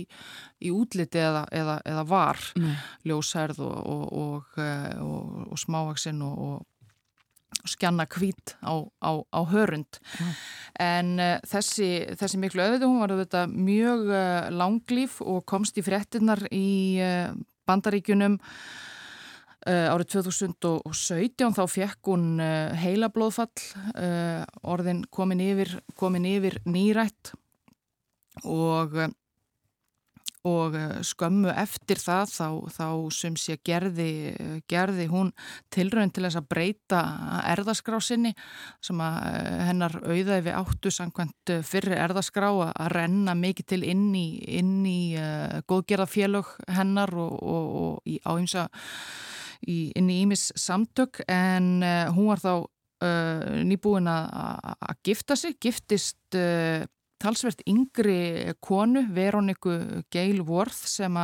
í útliti eða, eða, eða var mm. ljósærð og, og, og, og smávaksinn og skjanna kvít á, á, á hörund. Mm. en uh, þessi, þessi miklu öðviti hún var auðvitað mjög uh, langlýf og komst í frettinnar í uh, bandaríkunum árið 2017 þá fekk hún heila blóðfall orðin komin yfir, komin yfir nýrætt. Og og eh, skömmu eftir það þá, þá sem sé gerði, gerði hún tilröðin til þess að breyta erðaskrásinni sem að eh, hennar auðæfi áttu samkvæmt eh, fyrri erðaskrá að renna mikið til inn í, inn í uh, góðgerðafélög hennar og, og, og í, á ymsa inn í Ímis samtök. En uh, hún var þá uh, nýbúin að gifta sig, giftist talsvert yngri konu, Veroniku Gail Worth sem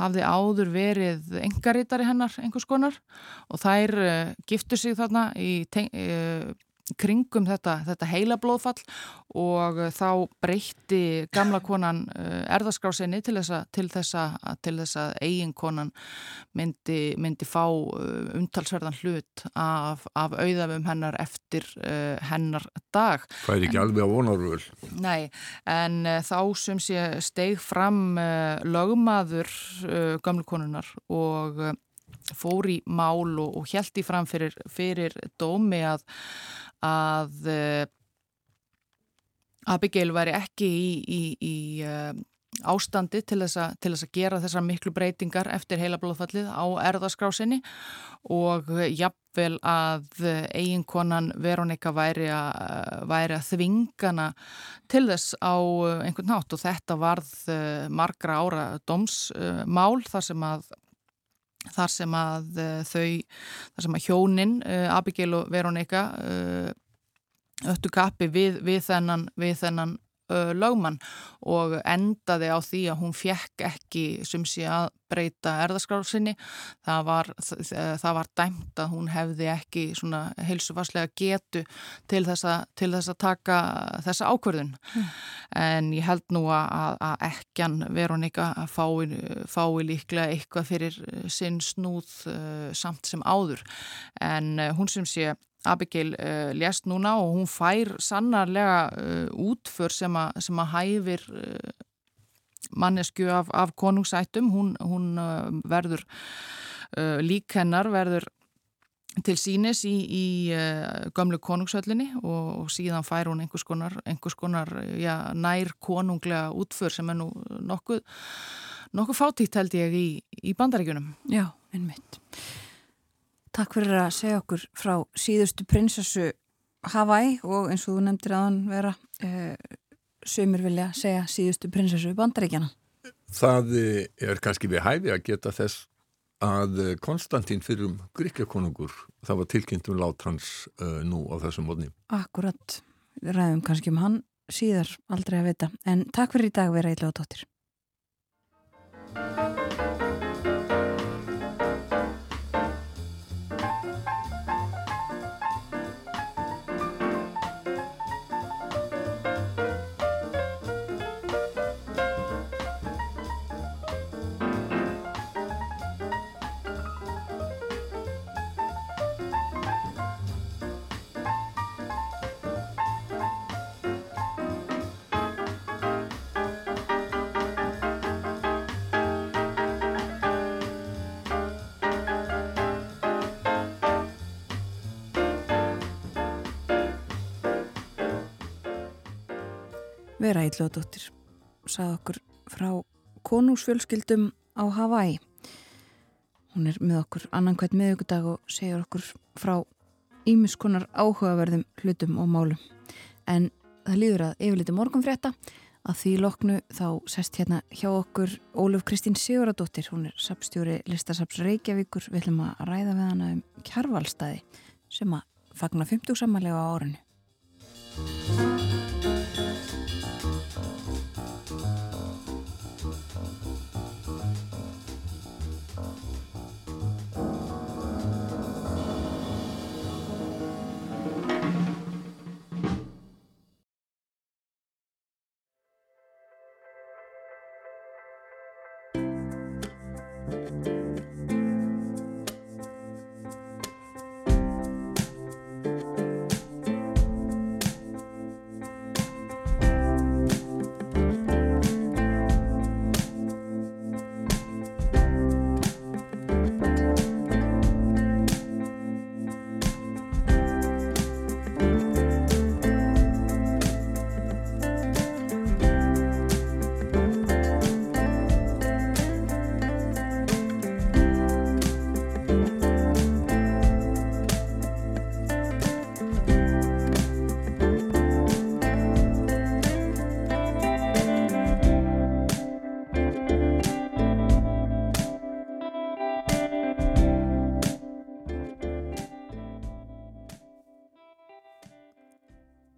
hafði áður verið engaritari hennar einhvers konar. Og þær uh, giftu sig þarna í uh, kringum þetta, þetta heila blóðfall og þá breytti gamla konan uh, erðaskrásinni til þess að, að, að eiginkonan myndi, myndi fá uh, umtalsverðan hlut af, af auðafum hennar eftir hennar dag. Það er ekki en, alveg á vonarvöl. Nei, en þá sem sé steig fram lögmaður gamla konunar og fór í mál og, og held í fram fyrir, fyrir dómi að að uh, Abigail væri ekki í, í, í uh, ástandi til þess, a, til þess að gera þessar miklu breytingar eftir heila blóðfallið á erðaskrásinni og jafnvel að eiginkonan Veronika væri að, væri að þvingana til þess á einhvern nátt og þetta varð margra ára domsmál þar sem að þar sem að uh, þau, þar sem að hjónin uh, Abigail og Veronika uh, öttu kappi við, við þennan, við þennan lögmann og endaði á því að hún fjekk ekki sem sé að breyta erðaskrásinni það var, það var dæmt að hún hefði ekki svona heilsufarslega getu til þess að, til þess að taka þessa ákverðun mm. en ég held nú að, að ekkjan Veronika fái, fái líklega eitthvað fyrir sinn snúð samt sem áður. En hún sem sé Abigail uh, lést núna og hún fær sannarlega uh, útför sem, a, sem að hæfir uh, mannesku af, af konungsættum. Hún, hún verður lík hennar verður til sínis í, í gömlu konungsöllinni og, og síðan fær hún einhvers konar, einhvers konar já, nær konunglega útför sem er nú nokkuð nokkuð fátítt held ég í, í bandaríkunum Já, einmitt Takk fyrir að segja okkur frá síðustu prinsessu Hawaii og eins og þú nefndir að hann vera uh, sömur vilja segja síðustu prinsessu bandaríkjana. Það er kannski við hæfi að geta þess að Konstantín fyrir um gríkjakonungur það var tilkynnt um lát hans uh, nú á þessum módni. Akkurat, ræðum kannski um hann síðar aldrei að vita en takk fyrir í dag vera eitthvað tóttir. Vera Íllóðdóttir sað okkur frá konungsfjölskyldum á Hawaii. Hún er með okkur annan hvert miðugudag og segir okkur frá ímiskonar áhugaverðum hlutum og málum. En það líður að yfirleiti morgunfrétta Að því loknu þá sest hérna hjá okkur Óluf Kristín Siguradóttir, hún er sapstjóri Listasaps Reykjavíkur, við ætlum að ræða við hana um kjarvalstæði sem að fagna 50 samanlega á árunni.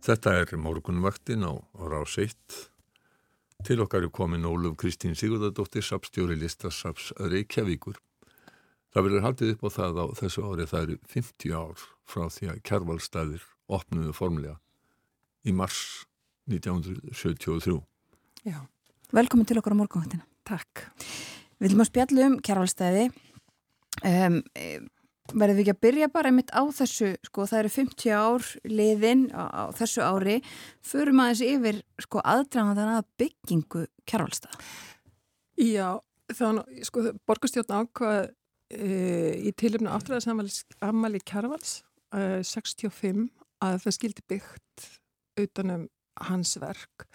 Þetta er morgunvaktin á rás 1. Til okkar er komin Óluf Kristín Sigurðardóttir, sapstjóri listasaps Reykjavíkur. Það verður haldið upp á það á þessu ári, það eru 50 ár frá því að kjærvalstæðir opnuðu formlega í mars 1973. Já. Velkomin til okkar á morgunvaktina. Takk. Við viljum að spjallu um kjærvalstæði. Um, verðum við ekki að byrja bara einmitt á þessu, sko það eru 50 ár liðin á, á þessu ári. Förum aðeins yfir sko aðdraðan að byggingu kjærvalstað Já, þannig sko borgastjórn ákvað e, í tilumna áttræðarsamali kjærvals e, 65 að það skildi byggt utanum hans verk.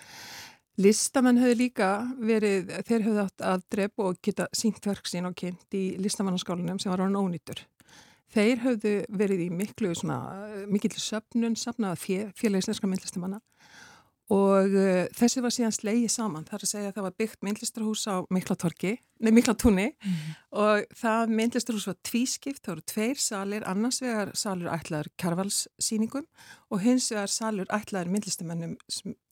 Listamenn hefur líka verið, þeir hefur átt að drepa og geta sínt verk sín og kynnt í listamannaskálanum sem var án ónýtur. Þeir höfðu verið í miklu svona, mikill söpnun, sapnaða félagisleska myndlistamanna og uh, þessi var síðan slegið saman. Það er að segja að það var byggt myndlistarhús á Miklatorki, nei Miklatúni mm. og það myndlistarhús var tvískipt, það voru tveir salir, annars vegar salur ætlaður kjarvalssýningum og hins vegar salur ætlaður myndlistamennum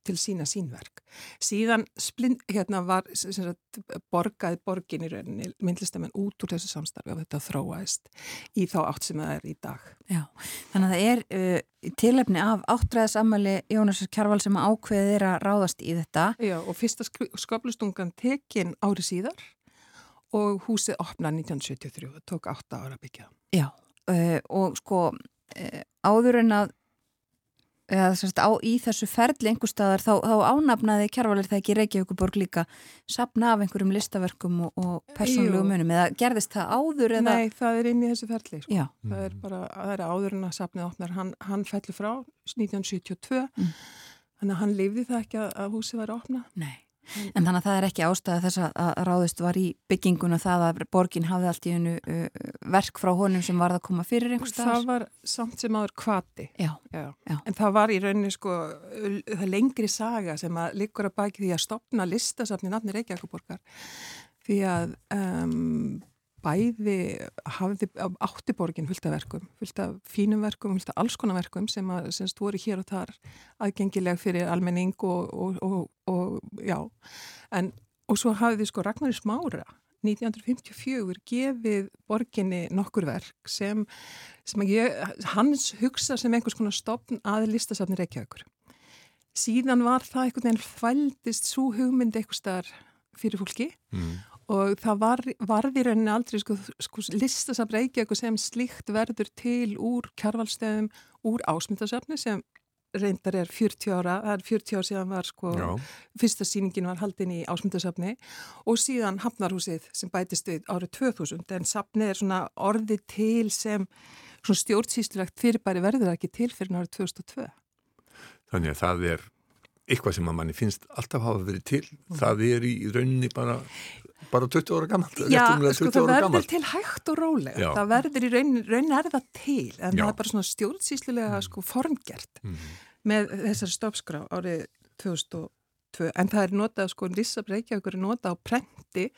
til sína sínverk. Síðan splind, hérna var sagt, borgaði borgin í rauninni myndlistamenn út úr þessu samstarfi og þetta þróaðist í þá átt sem það er í dag. Já, þannig að það er uh, tilefni af áttræðasamali Jónasar Kjarval sem ákveðið er að ráðast í þetta. Já, og fyrsta skoplustungan tekin ári síðar og húsið opnaði 1973 og tók átta ára byggja. Já, uh, og sko uh, áður en að eða sérst á í þessu ferli einhver staðar þá, þá ánafnaði kjærvalir það ekki Reykjavíkuborg líka. Sapna af einhverjum listaverkum og, og persónlegu munum eða gerðist það áður eða? Nei, það er inn í þessu ferli sko. það er bara, það er áður en að sapnið opnar. Hann, hann fellur frá 1972 mm. þannig að hann lifði það ekki að, að húsi var að opna Nei En þannig að það er ekki ástæða þess að ráðist var í bygginguna það að borgin hafði allt í hennu uh, verk frá honum sem var að koma fyrir einhver stað. Það var samt sem aður kvati. Já, já. já. En það var í rauninni sko það lengri saga sem að liggur að baki því að stopna listasafni nafni Reykjavíkuborgar því að um, bæði hafði áttiborgin fullt af verkum, fullt af fínum verkum, fullt af alls konar verkum sem að semst voru hér og þar aðgengileg fyrir almenning og, og, og, og já, en og svo hafði sko Ragnar Smára 1954 gefið borginni nokkur verk sem, sem ég, hans hugsa sem einhvers konar stopn að listasafni Reykjavíkur. Síðan var það einhvern veginn fældist svo hugmyndi eitthvað starf fyrir fólki mm og það var, varði rauninni aldrei sko, sko listasafn Reykjavík sem slíkt verður til úr kjarvalstöðum, úr ásmyndasafni sem reyndar er 40 ára, það er 40 ár síðan var sko, Já. fyrsta síningin var haldin í ásmyndasafni og síðan Hafnarhúsið sem bætist við árið 2000 en safni er svona orði til sem svona stjórnsýstilegt fyrirbæri verður ekki til fyrir árið 2002. Þannig að það er eitthvað sem að manni finnst alltaf hafa verið til, það er í rauninni bara bara 20 ára gammalt Já, sko það verður gammalt. til hægt og rólega Já. það verður í raunin, raunin er það til en Já. það er bara svona stjórnsýslilega mm. sko formgert mm. með þessari stoppskrá árið 2002 tvö, en það er notað sko, Lissab Reykjavíkur er notað á prenti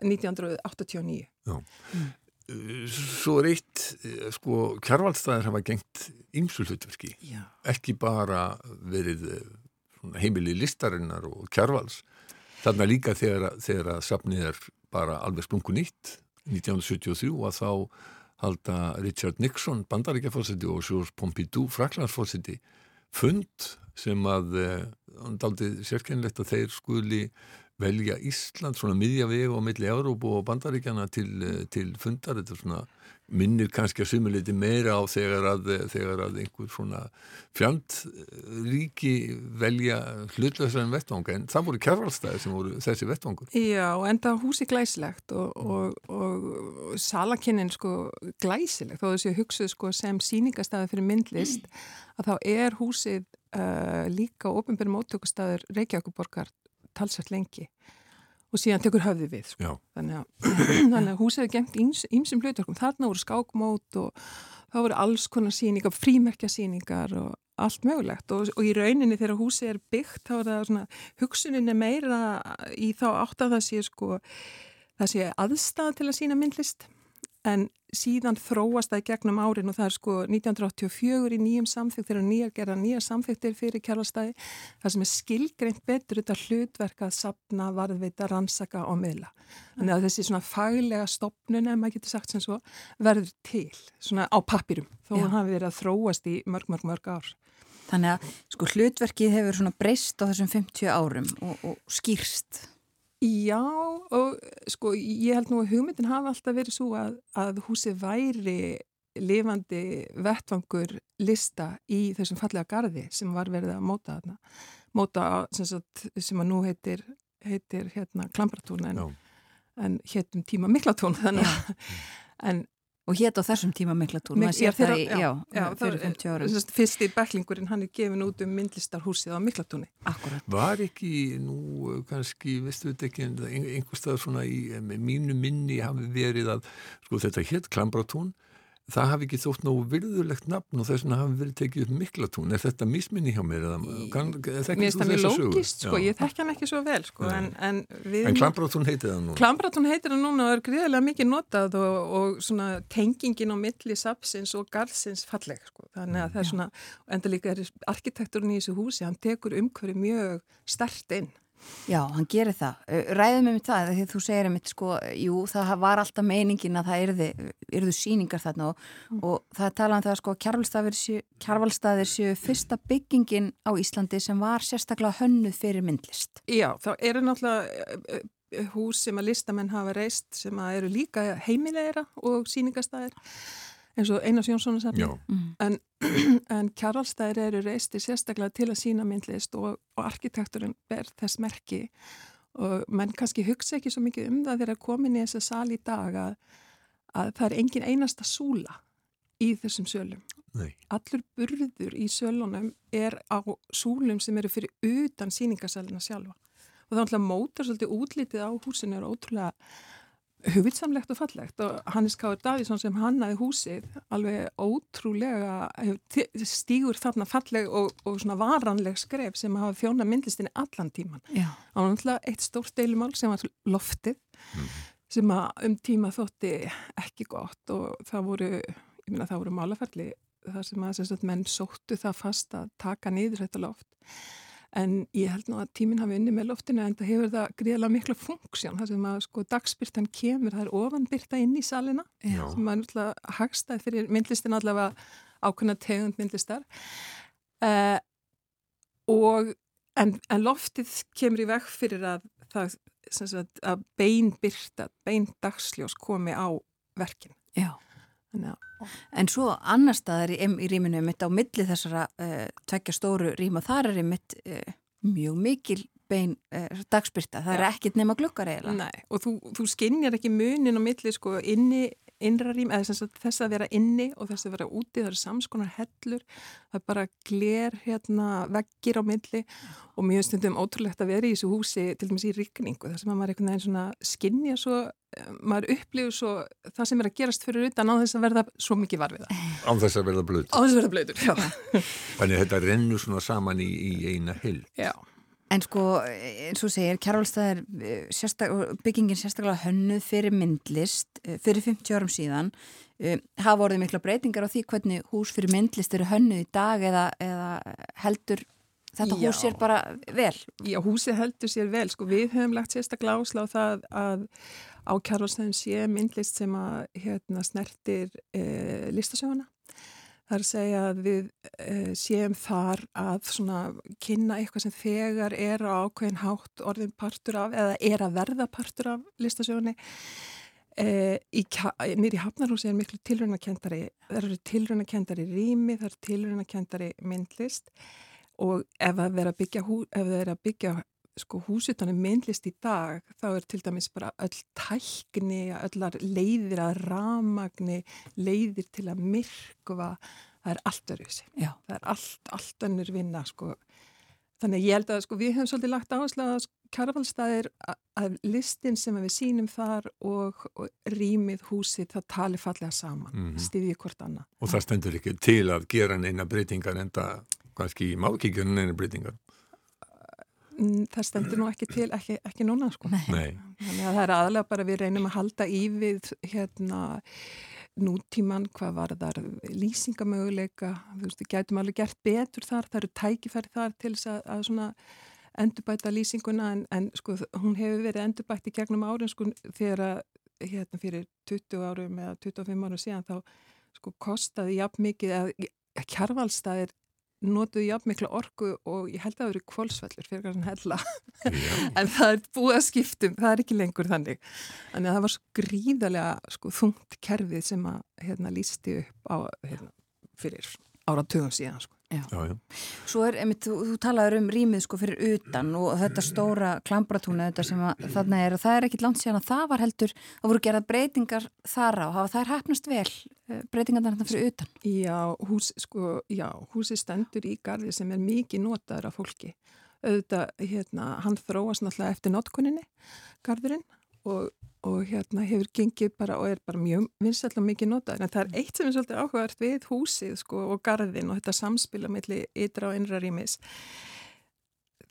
1989. Já. Svo er eitt, eh, sko, kjarvalstæðir hafa gengt ymsul hlutverki. Já. Ekki bara verið eh, svona, heimili listarinnar og kjarvals. Þarna líka þegar, þegar að safnið er bara alveg sprungu nýtt 1973 að þá halda Richard Nixon, bandaríkjafórseti og Georges Pompidou, fraklandsfórseti fund sem að eh, daldi sérkennlegt að þeir skuli velja Ísland svona miðja veg og milli Európu og bandaríkjana til, eh, til fundar. Þetta er svona minnir kannski að sumuleiti meira á þegar að, þegar að einhver svona fjandríki velja hlutlöðsar en vettvang en það voru kjærvalstæði sem voru þessi vettvangur. Já, en það húsi glæsilegt og, og, og salakinnin sko glæsilegt þó þessi hugsuð sko sem síningastæði fyrir myndlist að þá er húsið uh, líka ofinbjörn móttökustæður Reykjavíkuborgar talsvægt lengi og síðan tekur höfði við sko. þannig, að, (clears throat) þannig að húsið er gengt ímsum hlutverkum, þarna voru skákmót og það voru alls konar síningar frímerkja síningar og allt mögulegt. Og, og í rauninni þegar húsið er byggt þá er það svona, hugsunin er meira í þá átt að það sé sko það sé aðstæða til að sína myndlist en síðan þróast það í gegnum árin og það er sko 1984 í nýjum samþygt þegar nýja gera nýja samþygtir fyrir kjærlastæði það sem er skilgreint betur þetta hlutverk að sapna, varðveita, rannsaka og meðla. Þannig að þessi svona faglega stopnun, ef maður getur sagt sem svo, verður til svona á pappirum þó hann hafi verið að þróast í mörg, mörg, mörg ár. Þannig að sko hlutverkið hefur svona breyst á þessum 50 árum og, og skýrst. Já og sko ég held nú að hugmyndin hafa alltaf verið svo að, að húsið væri lifandi vettvangur lista í þessum fallega gardi sem var verið að móta þarna. Móta sem, sagt, sem að nú heitir, heitir hérna Klambratún en, en héttum tíma Miklatún þannig að en Og hétt á þessum tíma miklatúr, maður sér það í, já, já, fyrir 50 árum. Fyrsti bæklingurinn hann er gefin út um myndlistarhúsið á miklatúni. Akkurat. Var ekki nú kannski, veistu þetta ekki, einhverstað svona í mínu minni hafi verið að, sko þetta hétt Klambratún, það hafi ekki þótt nógu virðulegt nafn og þess vegna hafi verið tekið upp miklatún. Er þetta misminni hjá mér? Mér finnst það mjög lógist sko, ég þekk hann ekki svo vel sko, en, en, en Klambratún heitir það núna? Klambratún heitir það núna og er gríðilega mikið notað og, og svona tengingin á milli sapsins og garðsins falleg sko, þannig að það er svona, enda líka er arkitekturinn í þessu húsi, hann tekur umhverju mjög stert inn Já, hann gerir það. Ræðum um það þegar þú segir um þetta sko, jú, það var alltaf meiningin að það erðu, erðu síningar þarna og, mm. og það talað um það sko kjarvalstaðir séu fyrsta byggingin á Íslandi sem var sérstaklega hönnuð fyrir myndlist. Já, þá eru náttúrulega hús sem að listamenn hafa reist sem að eru líka heimilegra og síningastæðir eins og Einars Jónsson er safni en, (clears throat) en kjarvalstæðir eru reisti sérstaklega til að sína myndlist og, og arkitekturinn ber þess merki. Og menn kannski hugsa ekki svo mikið um það þegar komin í þessa sal í dag að, að það er engin einasta súla í þessum sölum. Nei. allur burður í sölunum er á súlum sem eru fyrir utan síningasalina sjálfa. Og þá ætla mótar svolítið útlitið á húsinu er ótrúlega hugvitsamlegt og fallegt og Hannes Káður Davísson sem hannaði húsið alveg ótrúlega stýgur þarna falleg og, og svona varanleg skref sem hafa fjóna myndlistinni allan tíman. Já. Það var náttúrulega eitt stórt deilumál sem var loftið mm. sem um tíma þótti ekki gott og það voru, ég minna það voru málaferli þar sem að sem sagt, menn sóttu það fast að taka niður þetta loft En ég held nú að tíminn hafi unni með loftinu en það hefur það gríðilega mikla funksjón þar sem að sko dagspyrtan kemur, það er ofanbyrta inn í salina Já. sem er náttúrulega hagstæð fyrir myndlistin allavega ákveðna tegund myndlistar uh, og en, en loftið kemur í vekk fyrir að það sagt, að beinbyrta, beindagslljós komi á verkin. Já. En svo annar staðar í, í rýminu mitt á milli þessara uh, tvekja stóru rýma, þar er mitt uh, eh, mjög mikil bein uh, dagspyrta, það ja. er ekkit nema glukkar eiginlega. Nei, og þú, þú skinnjar ekki munin á milli sko inni innra rým, eða þess að vera inni og þess að vera úti, það eru samskonar hellur, það er bara gler hérna, veggir á milli og mjög stundum ótrúlegt að vera í þessu húsi til dæmis í rikningu, þar sem að maður einhvern veginn svona skinnja svo maður upplifur svo það sem er að gerast fyrir utan á þess að verða svo mikið varfiða. (laughs) Á þess að verða blöður. Á þess að verða blöður, já. (laughs) Þannig að þetta rennur svona saman í, í eina hild. Já. En sko, eins og segir, Kjærvalstað er eh, sérstak, byggingin sérstaklega hönnuð fyrir myndlist eh, fyrir 50 árum síðan. Uh, hafa orðið mikla breytingar á því hvernig hús fyrir myndlist eru hönnuð í dag eða, eða heldur þetta Já. hús sér bara vel? Já, húsið heldur sér vel, sko, við höfum lagt sérstaklega áslá það að á kjárvalstæðum sé myndlist sem að hérna, snertir e, listasöguna. Það er að segja að við e, séum þar að svona kynna eitthvað sem þegar er á ákveðin hátt orðin partur af eða er að verða partur af listasögunni. E, í, nýri hafnarhúsi er miklu tilrunakendari, það eru tilrunakendari rými, það eru tilrunakendari myndlist og ef það er að byggja, hú, er að byggja sko, húsutanum myndlist í dag þá er til dæmis bara öll tækni, öllar leiðir að ramagni, leiðir til að myrkva, það er allt öruðsi. Það er allt, allt önnur vinna sko. Þannig ég held að sko, við höfum svolítið lagt áherslu að kjárvalstaðir að listin sem við sínum þar og, og rýmið húsið það tali fallega saman, mm -hmm. stiðið hvort annað. Og það stendur ekki til að gera neina breytingar en það kannski má ekki gera neina breytingar? Það stendur nú ekki til, ekki, ekki núna sko. Nei. Þannig að það er aðlega bara við reynum að halda í við hérna nútíman, hvað var þar lýsingamöguleika, þú veist, við gætum alveg gert betur þar, það eru tækifæri þar til þess að, að svona endurbæta lýsinguna en, en sko hún hefur verið endurbætt í gegnum árin sko þegar að hérna fyrir 20 árum eða 25 árum síðan þá sko kostaði jafn mikið að kjarvalstaðir notuðu jafn mikla orku og ég held að það eru kvólsvellur fyrir hverjan hella. (laughs) En það er búið að skiptum það er ekki lengur þannig. Að það var svo gríðarlega sko, þungt kerfið sem að hérna, lísti upp á, hérna, fyrir áratugum síðan sko. Já. Já, já. Svo er, einmitt, þú, þú talaður um rýmið sko fyrir utan og þetta stóra klambratúna þetta sem að þarna er og það er ekkit langt síðan að það var heldur, það voru gerað breytingar þar á, hafa þær hefnast vel breytingar þarna fyrir utan? Já, hús, sko, já, húsi stendur í gardi sem er mikið notaður af fólki auðvitað, hérna, hann þróast náttúrulega eftir notkuninni, gardurinn og og hérna hefur gengið bara og er bara mjög vinsall og mikið notaður. En það er eitt sem er svolítið áhugavert við húsið sko og garðin og þetta samspila melli ytra og innra rýmis.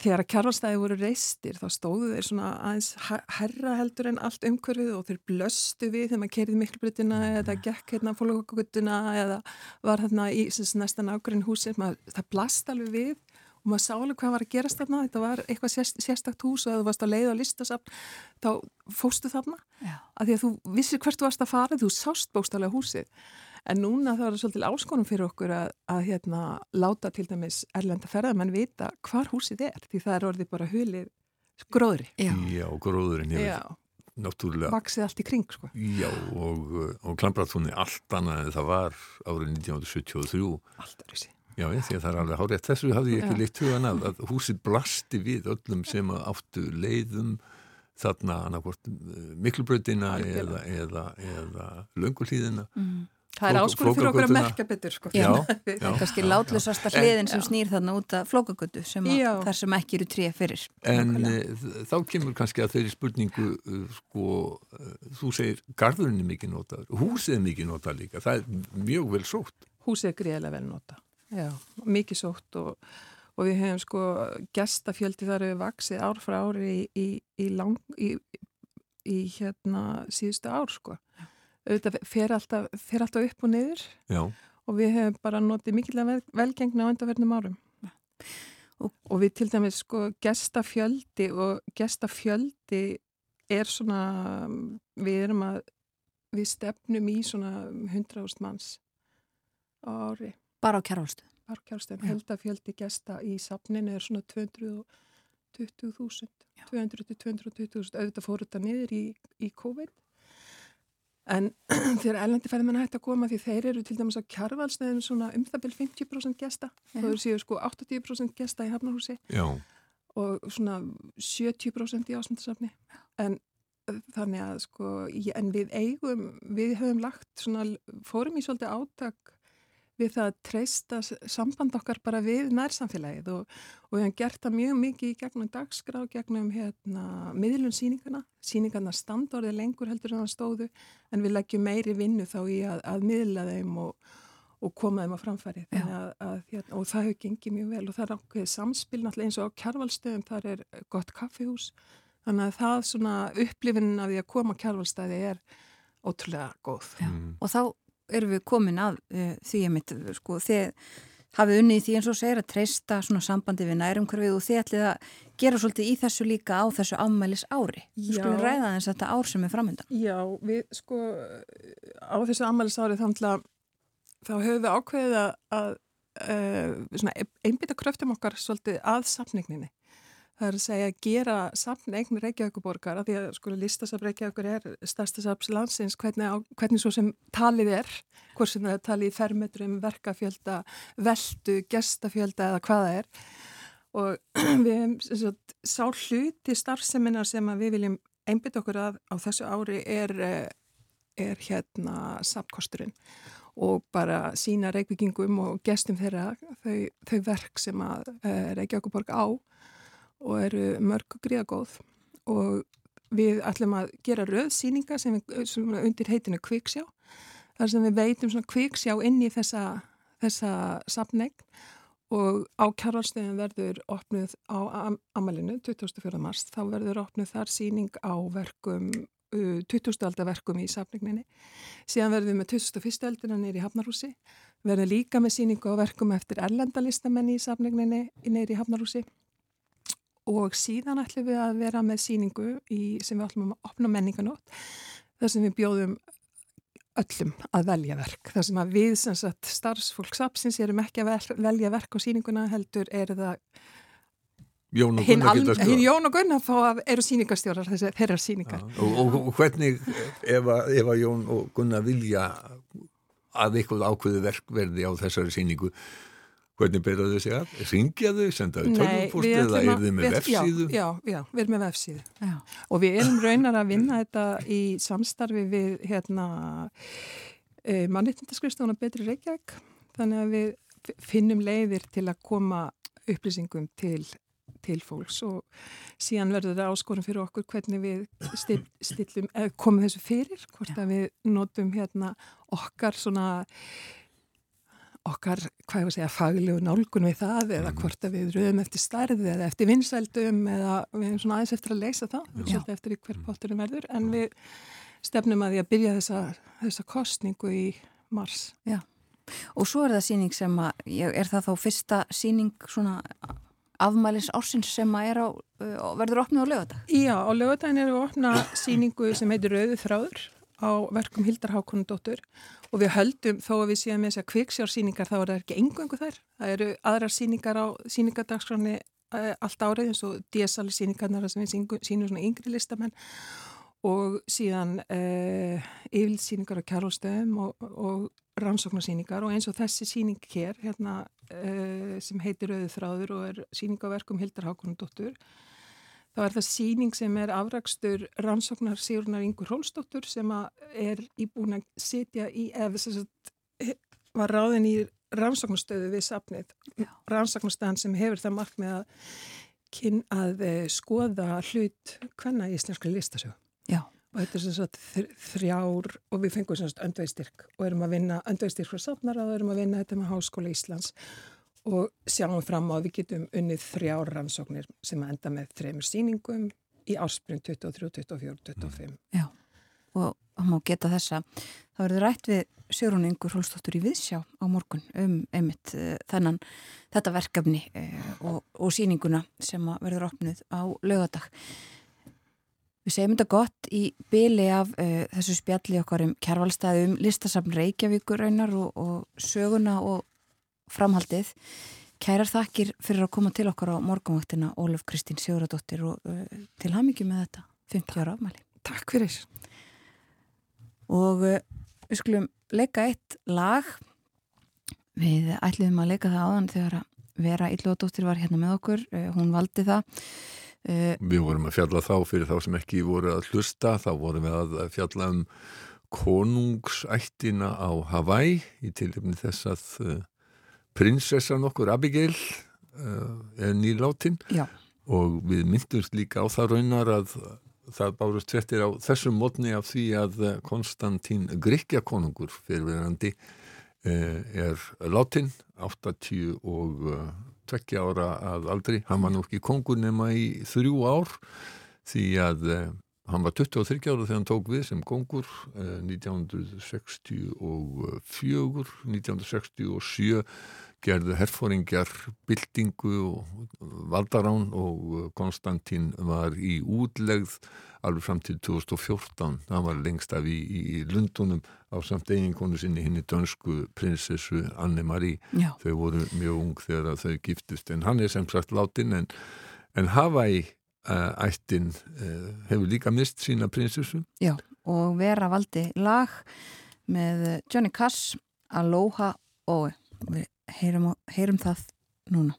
Þegar að kjarvalstæði voru reistir þá stóðu þeir svona aðeins herra heldur en allt umhverfið og þeir blöstu við þegar maður kerið miklubritina eða gekk hérna fólkokutuna eða var þarna í næstan ágrinn húsið, maður, það blast alveg við og maður sá alveg hvað var að gerast þarna. Þetta var eitthvað sérst, sérstakt hús og ef þú varst að leiða á listasafn þá fóstu þarna. Já. að því að þú vissir hvert þú varst að fara þú sást bókstálega húsið. En núna það var svolítið áskonum fyrir okkur að, að hérna, láta til dæmis erlenda ferðamenn vita hvar húsið er því það er orðið bara hulið gróðri. Já, Já gróðurinn hefur Já. náttúrulega vaksið allt í kring sko. Já, og, og Klambratúni allt annað en það var árið 1973 allt er þessi Já, ég, því að það er alveg hárið. Þessu hafði ég ekki Já. leitt hugan af að húsið blasti við öllum sem að áttu leiðum þarna annarkvort miklubröðina eða, eða, eða löngulíðina. mm. það er áskonum fyrir okkur að merka betur sko. Já, (laughs) Við- já. kannski látlusasta En- hliðin sem Já. snýr þarna út af flókagötu sem að, Já. þar sem ekki eru tré fyrir. En e, þá kemur kannski að þeirri spurningu uh, sko, þú segir garðurinn er mikið notaður, húsið er mikið notað líka, það er mjög vel sótt. húsið er greiðlega vel nota Já, mikið sótt og, og við hefum sko gestafjöldi þar hefur vaksið ár frá ári í, í, í, lang, í, í hérna síðustu ár sko. Auðvitað fer alltaf, fer alltaf upp og niður Já, og við hefum bara notið mikilvæg vel, velgengna á undarverðnum árum. Og- og við til dæmis sko gestafjöldi og gestafjöldi er svona við erum að við stefnum í svona 100.000 manns á ári Bara á kjærvalstu. Parkjálstegn, Já. heldafjöldi gesta í safninu er svona 220.000 200-220.000 auðvitað fór þetta niður í, í COVID. En (clears throat) þegar ellendi ferðmenn hægt að koma því þeir eru til dæmis á kjarvalstegin svona um það byrj 50% gesta. Þá eru séu sko 80% gesta í Hafnarhúsi já, og svona 70% í ásmundasafni en uh, þannig að sko í- en við eigum, við höfum lagt svona, fórum í svolítið átak við það að treysta samband okkar bara við nærsamfélagið og, og við höfum gert það mjög mikið í gegnum dagskrá, gegnum hérna miðlun síningana, síningarna standorðið lengur heldur en það stóðu en við leggjum meiri vinnu þá í að, að miðla þeim og, og koma þeim á framfæri. Að, að, hérna, og það hefur gengið mjög vel og það er ákveðið samspil. Náttúrulega eins og á kjærvalstöðum þar er gott kaffihús. Þannig að það svona upplifin af því að koma á kjærvalstæði er ótrúlega góð. Mm. og þá erum við komin að uh, því að mitt sko, þegar hafið unni í því eins og segir að treysta svona sambandi við nærumhverfið og þið ætlið að gera svolítið í þessu líka á þessu afmælis ári. Þú skulum ræða þess að þetta ár sem er framöndan. Já, við sko á þessu afmælis ári að þá höfum við ákveðið að, að uh, einbita kröftum okkar svolítið að samningninni það er að segja að gera safn eign Reykjavíkuborgar af því að sko listasafn Reykjavíkur er stærstasafs landsins hvernig, hvernig svo sem talið er hvort sem það er talið í fermetrum, verkafjölda veldu, gestafjölda eða hvaða er. Og (clears throat) við hefum sagt, sá hluti starfseminar sem við viljum einbit okkur að á þessu ári er, er hérna safnkosturinn og bara sína reykvíkingum og gestum þeirra þau, þau verk sem að uh, Reykjavíkuborg á og eru mörg gríðagóð og við ætlum að gera rauðsýninga sem, sem undir heitinu Kviksjá þar sem við veitum svona Kviksjá inn í þessa, þessa samnegn og á kjárvalstegin verður opnuð á amalinu 24. mars, þá verður opnuð þar síning á verkum 20. aldaverkum í samnegninni síðan verður við með 21. aldina neyri í Hafnarhúsi verður líka með síningu á verkum eftir erlendalistamenni í samnegninni neyri í Hafnarhúsi og síðan ætlum við að vera með síningu í, sem við ætlum að opna menninganót þar sem við bjóðum öllum að velja verk. Það sem að við sem sagt starfsfólksapsins erum ekki að velja verk á síninguna heldur er það Jón og Gunnar geta. Hinn Jón og Gunnar fá að eru síningastjórar þeirra síningar. Ja, og, og, og hvernig ef að, ef að Jón og Gunnar vilja að eitthvað ákveðu verk verði á þessari síningu Hvernig beiraðu þau sig að? Ringja þau, senda þau tölvupúst eða er þið með vefsíðu? Já, já, við erum með vefsíðu. Já. Og við erum raunar að vinna þetta í samstarfi við hérna, e, mannittindaskristóna Betri Reykjavík. Þannig að við finnum leiðir til að koma upplýsingum til, til fólks og síðan verður það áskorum fyrir okkur hvernig við still, stillum, komum þessu fyrir, hvort já. að við notum hérna okkar svona okkar, hvað ég var að segja, faglegu nálgun við það eða mm. hvort að við röðum eftir starði eða eftir vinsældum eða við hefum svona aðeins eftir að leysa það, svolítið eftir hver mm. potturum verður, en við stefnum að því að byrja þessa, þessa kostningu í mars. Já, og svo er það síning sem að, er það þá fyrsta síning svona afmælis ársins sem að er á, verður opnið á lögadag? Já, á lögadagin er við opna síningu sem heitir Rauðu þráður á verkum Hildar Hákonundóttur og við höldum þó að við séum þess að kviksjársýningar þá er það ekki engungu þær. Það eru aðrar síningar á síningardagsgráni uh, allt árið eins og DSL síningarnar sem við sínum svona yngri listamenn og síðan uh, yfirlsýningar á kjárlstöðum og, og rannsóknarsýningar og eins og þessi síning hér hérna, uh, sem heitir Rauðu þráður og er síning á verkum Hildar Hákonundóttur þá er það síning sem er afrakstur rannsóknar Sigurnar Ingur Hólstóttur sem er íbúin að sitja í, eða þess að var ráðin í rannsóknarstöðu við sapnið, rannsóknarstöðan sem hefur það mark með að, kyn, að eh, skoða hlut hvenna í íslenskri listasög. Já. Og þetta er svona þrjár og við fengum svona öndveistyrk og erum að vinna öndveistyrk frá sapnara og erum að vinna þetta með Háskóla Íslands og sjáum fram á að við getum unnið þrjár rannsóknir sem enda með þreymur síningum í ásprinn 23, 24, 25. Já, og það má geta þessa. Það verður rætt við Sjörún Ingur Hólstóttur í Viðsjá á morgun um einmitt uh, þennan þetta verkefni uh, og, og síninguna sem verður opnið á lögadag. Við segjum þetta gott í byli af uh, þessu spjalli okkar um kjærvalstæðum, listasafn Reykjavíkur raunar og, og söguna og framhaldið. Kærar þakkir fyrir að koma til okkar á morgunvaktina Ólaf Kristín Sjóradóttir og uh, til hamingi með þetta 50 ára afmæli. Takk fyrir. Og uh, við skulum leika eitt lag. Við ætliðum að leika það áðan þegar að Vera Íllóðdóttir var hérna með okkur. Uh, hún valdi það. Við vorum að fjalla þá fyrir þá sem ekki voru að hlusta. Þá vorum við að fjalla um konungsættina á Hawaii í tilifni þess að prinsessan okkur Abigail uh, er nýláttinn og við myndumst líka á það raunar að það bárust tvettir á þessum mótni af því að Konstantín Gríkja konungur fyrirverandi er látin 80 og tvekkja ára að aldri. Hann var nú ekki kongur nema í þrjú ár því að hann var 23 ára þegar hann tók við sem kongur 1964 1967 gerðu herfóringjar byltingu og valdarán og Konstantín var í útlegð alveg fram til 2014 hann var lengst af í, í Lundunum á samt eiginkonu sinni hinn í dönsku prinsessu Anne-Marie. Þau voru mjög ung þegar þau giftist en hann er sem sagt látin en, en Hawaii ættin uh, hefur líka mist sína prinsessu. Já, og vera valdi lag með Johnny Cass Aloha og við heyrum, heyrum það núna.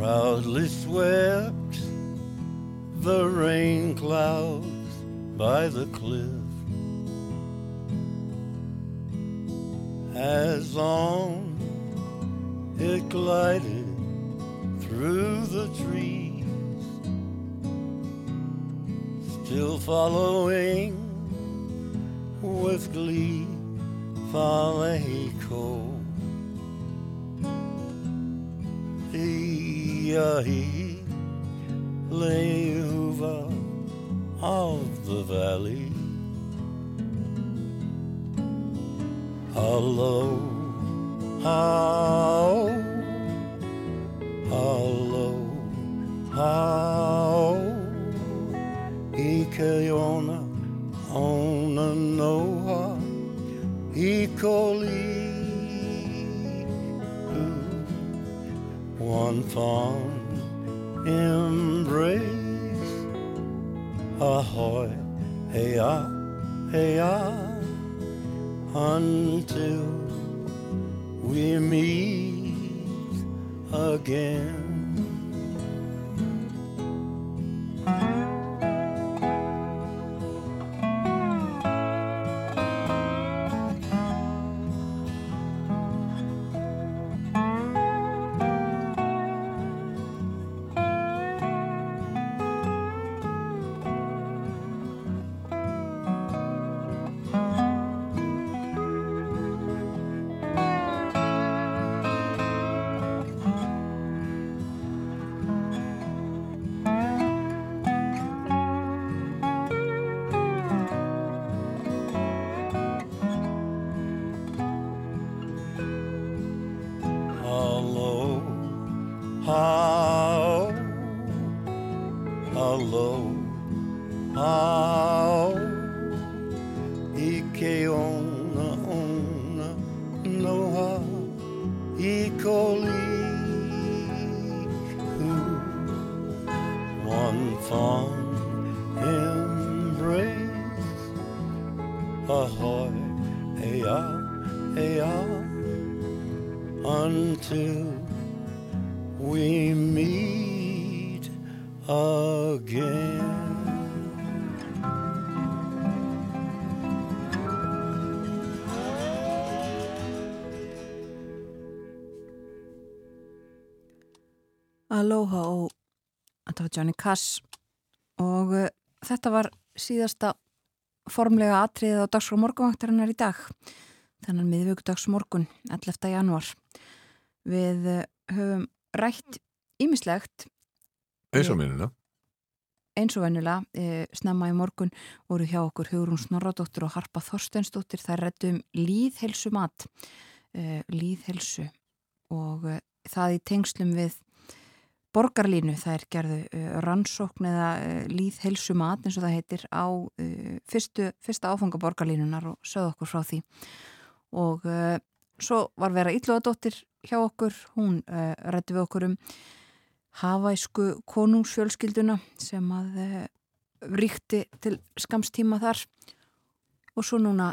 Proudly swept the rain clouds by the cliff as on it glided through the trees, still following with glee Faleco. Iahi Lehuva of the valley. Hello, how, hello, how, Ikeona, ona noa, Ikoli, one fond embrace, ahoy, hey ah, hey ah until we meet again. Aloha og þetta var Johnny Cass og uh, þetta var síðasta formlega atriðið á dagskrá morgunvaktarinnar í dag. Þennan miðvöggudags morgun 11. januar við uh, höfum rætt ímislegt eins og minnuna eins og vennilega, e, snemma í morgun voru hjá okkur Hugrún Snorradóttir og Harpa Þorsteinsdóttir, það rættum líðhelsu mat e, líðhelsu og e, það í tengslum við borgarlínu, það er gerðu e, rannsókn eða e, líðhelsu mat eins og það heitir á e, fyrstu, fyrsta áfanga borgarlínunar og sögðu okkur frá því. Og svo var vera Ítluðadóttir hjá okkur, hún rætti við okkur um hafæsku konungsfjölskylduna sem að e, ríkti til skamstíma þar. Og svo núna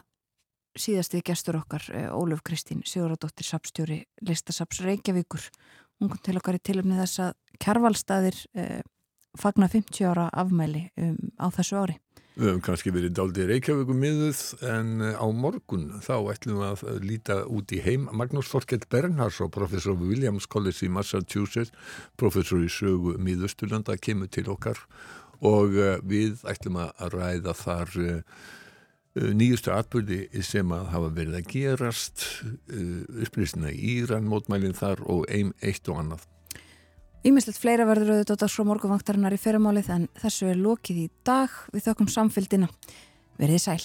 síðasti gestur okkar Óluf Kristín Siguradóttir Sapstjóri Listasaps Reykjavíkur hún kom til okkar í tilumni þess að kjærvalstaðir e, fagna 50 ára afmæli um, á þessu ári Við höfum kannski verið daldið Reykjavíkum miðuð en á morgun þá ætlum við að líta út í heim. Magnús Þorkell Bernhardsson, professor við Williams College í Massachusetts, professor í sögu miðusturlanda, kemur til okkar og við ætlum að ræða þar nýjustu atbyrði sem að hafa verið að gerast, upplýsina í Íran, mótmælinn þar og ein, eitt og annað. Ímislegt fleira verður auðvitað svo morgunvaktarinnar í ferramálið en þessu er lokið í dag við þökkum samfélgina. Verðið sæl.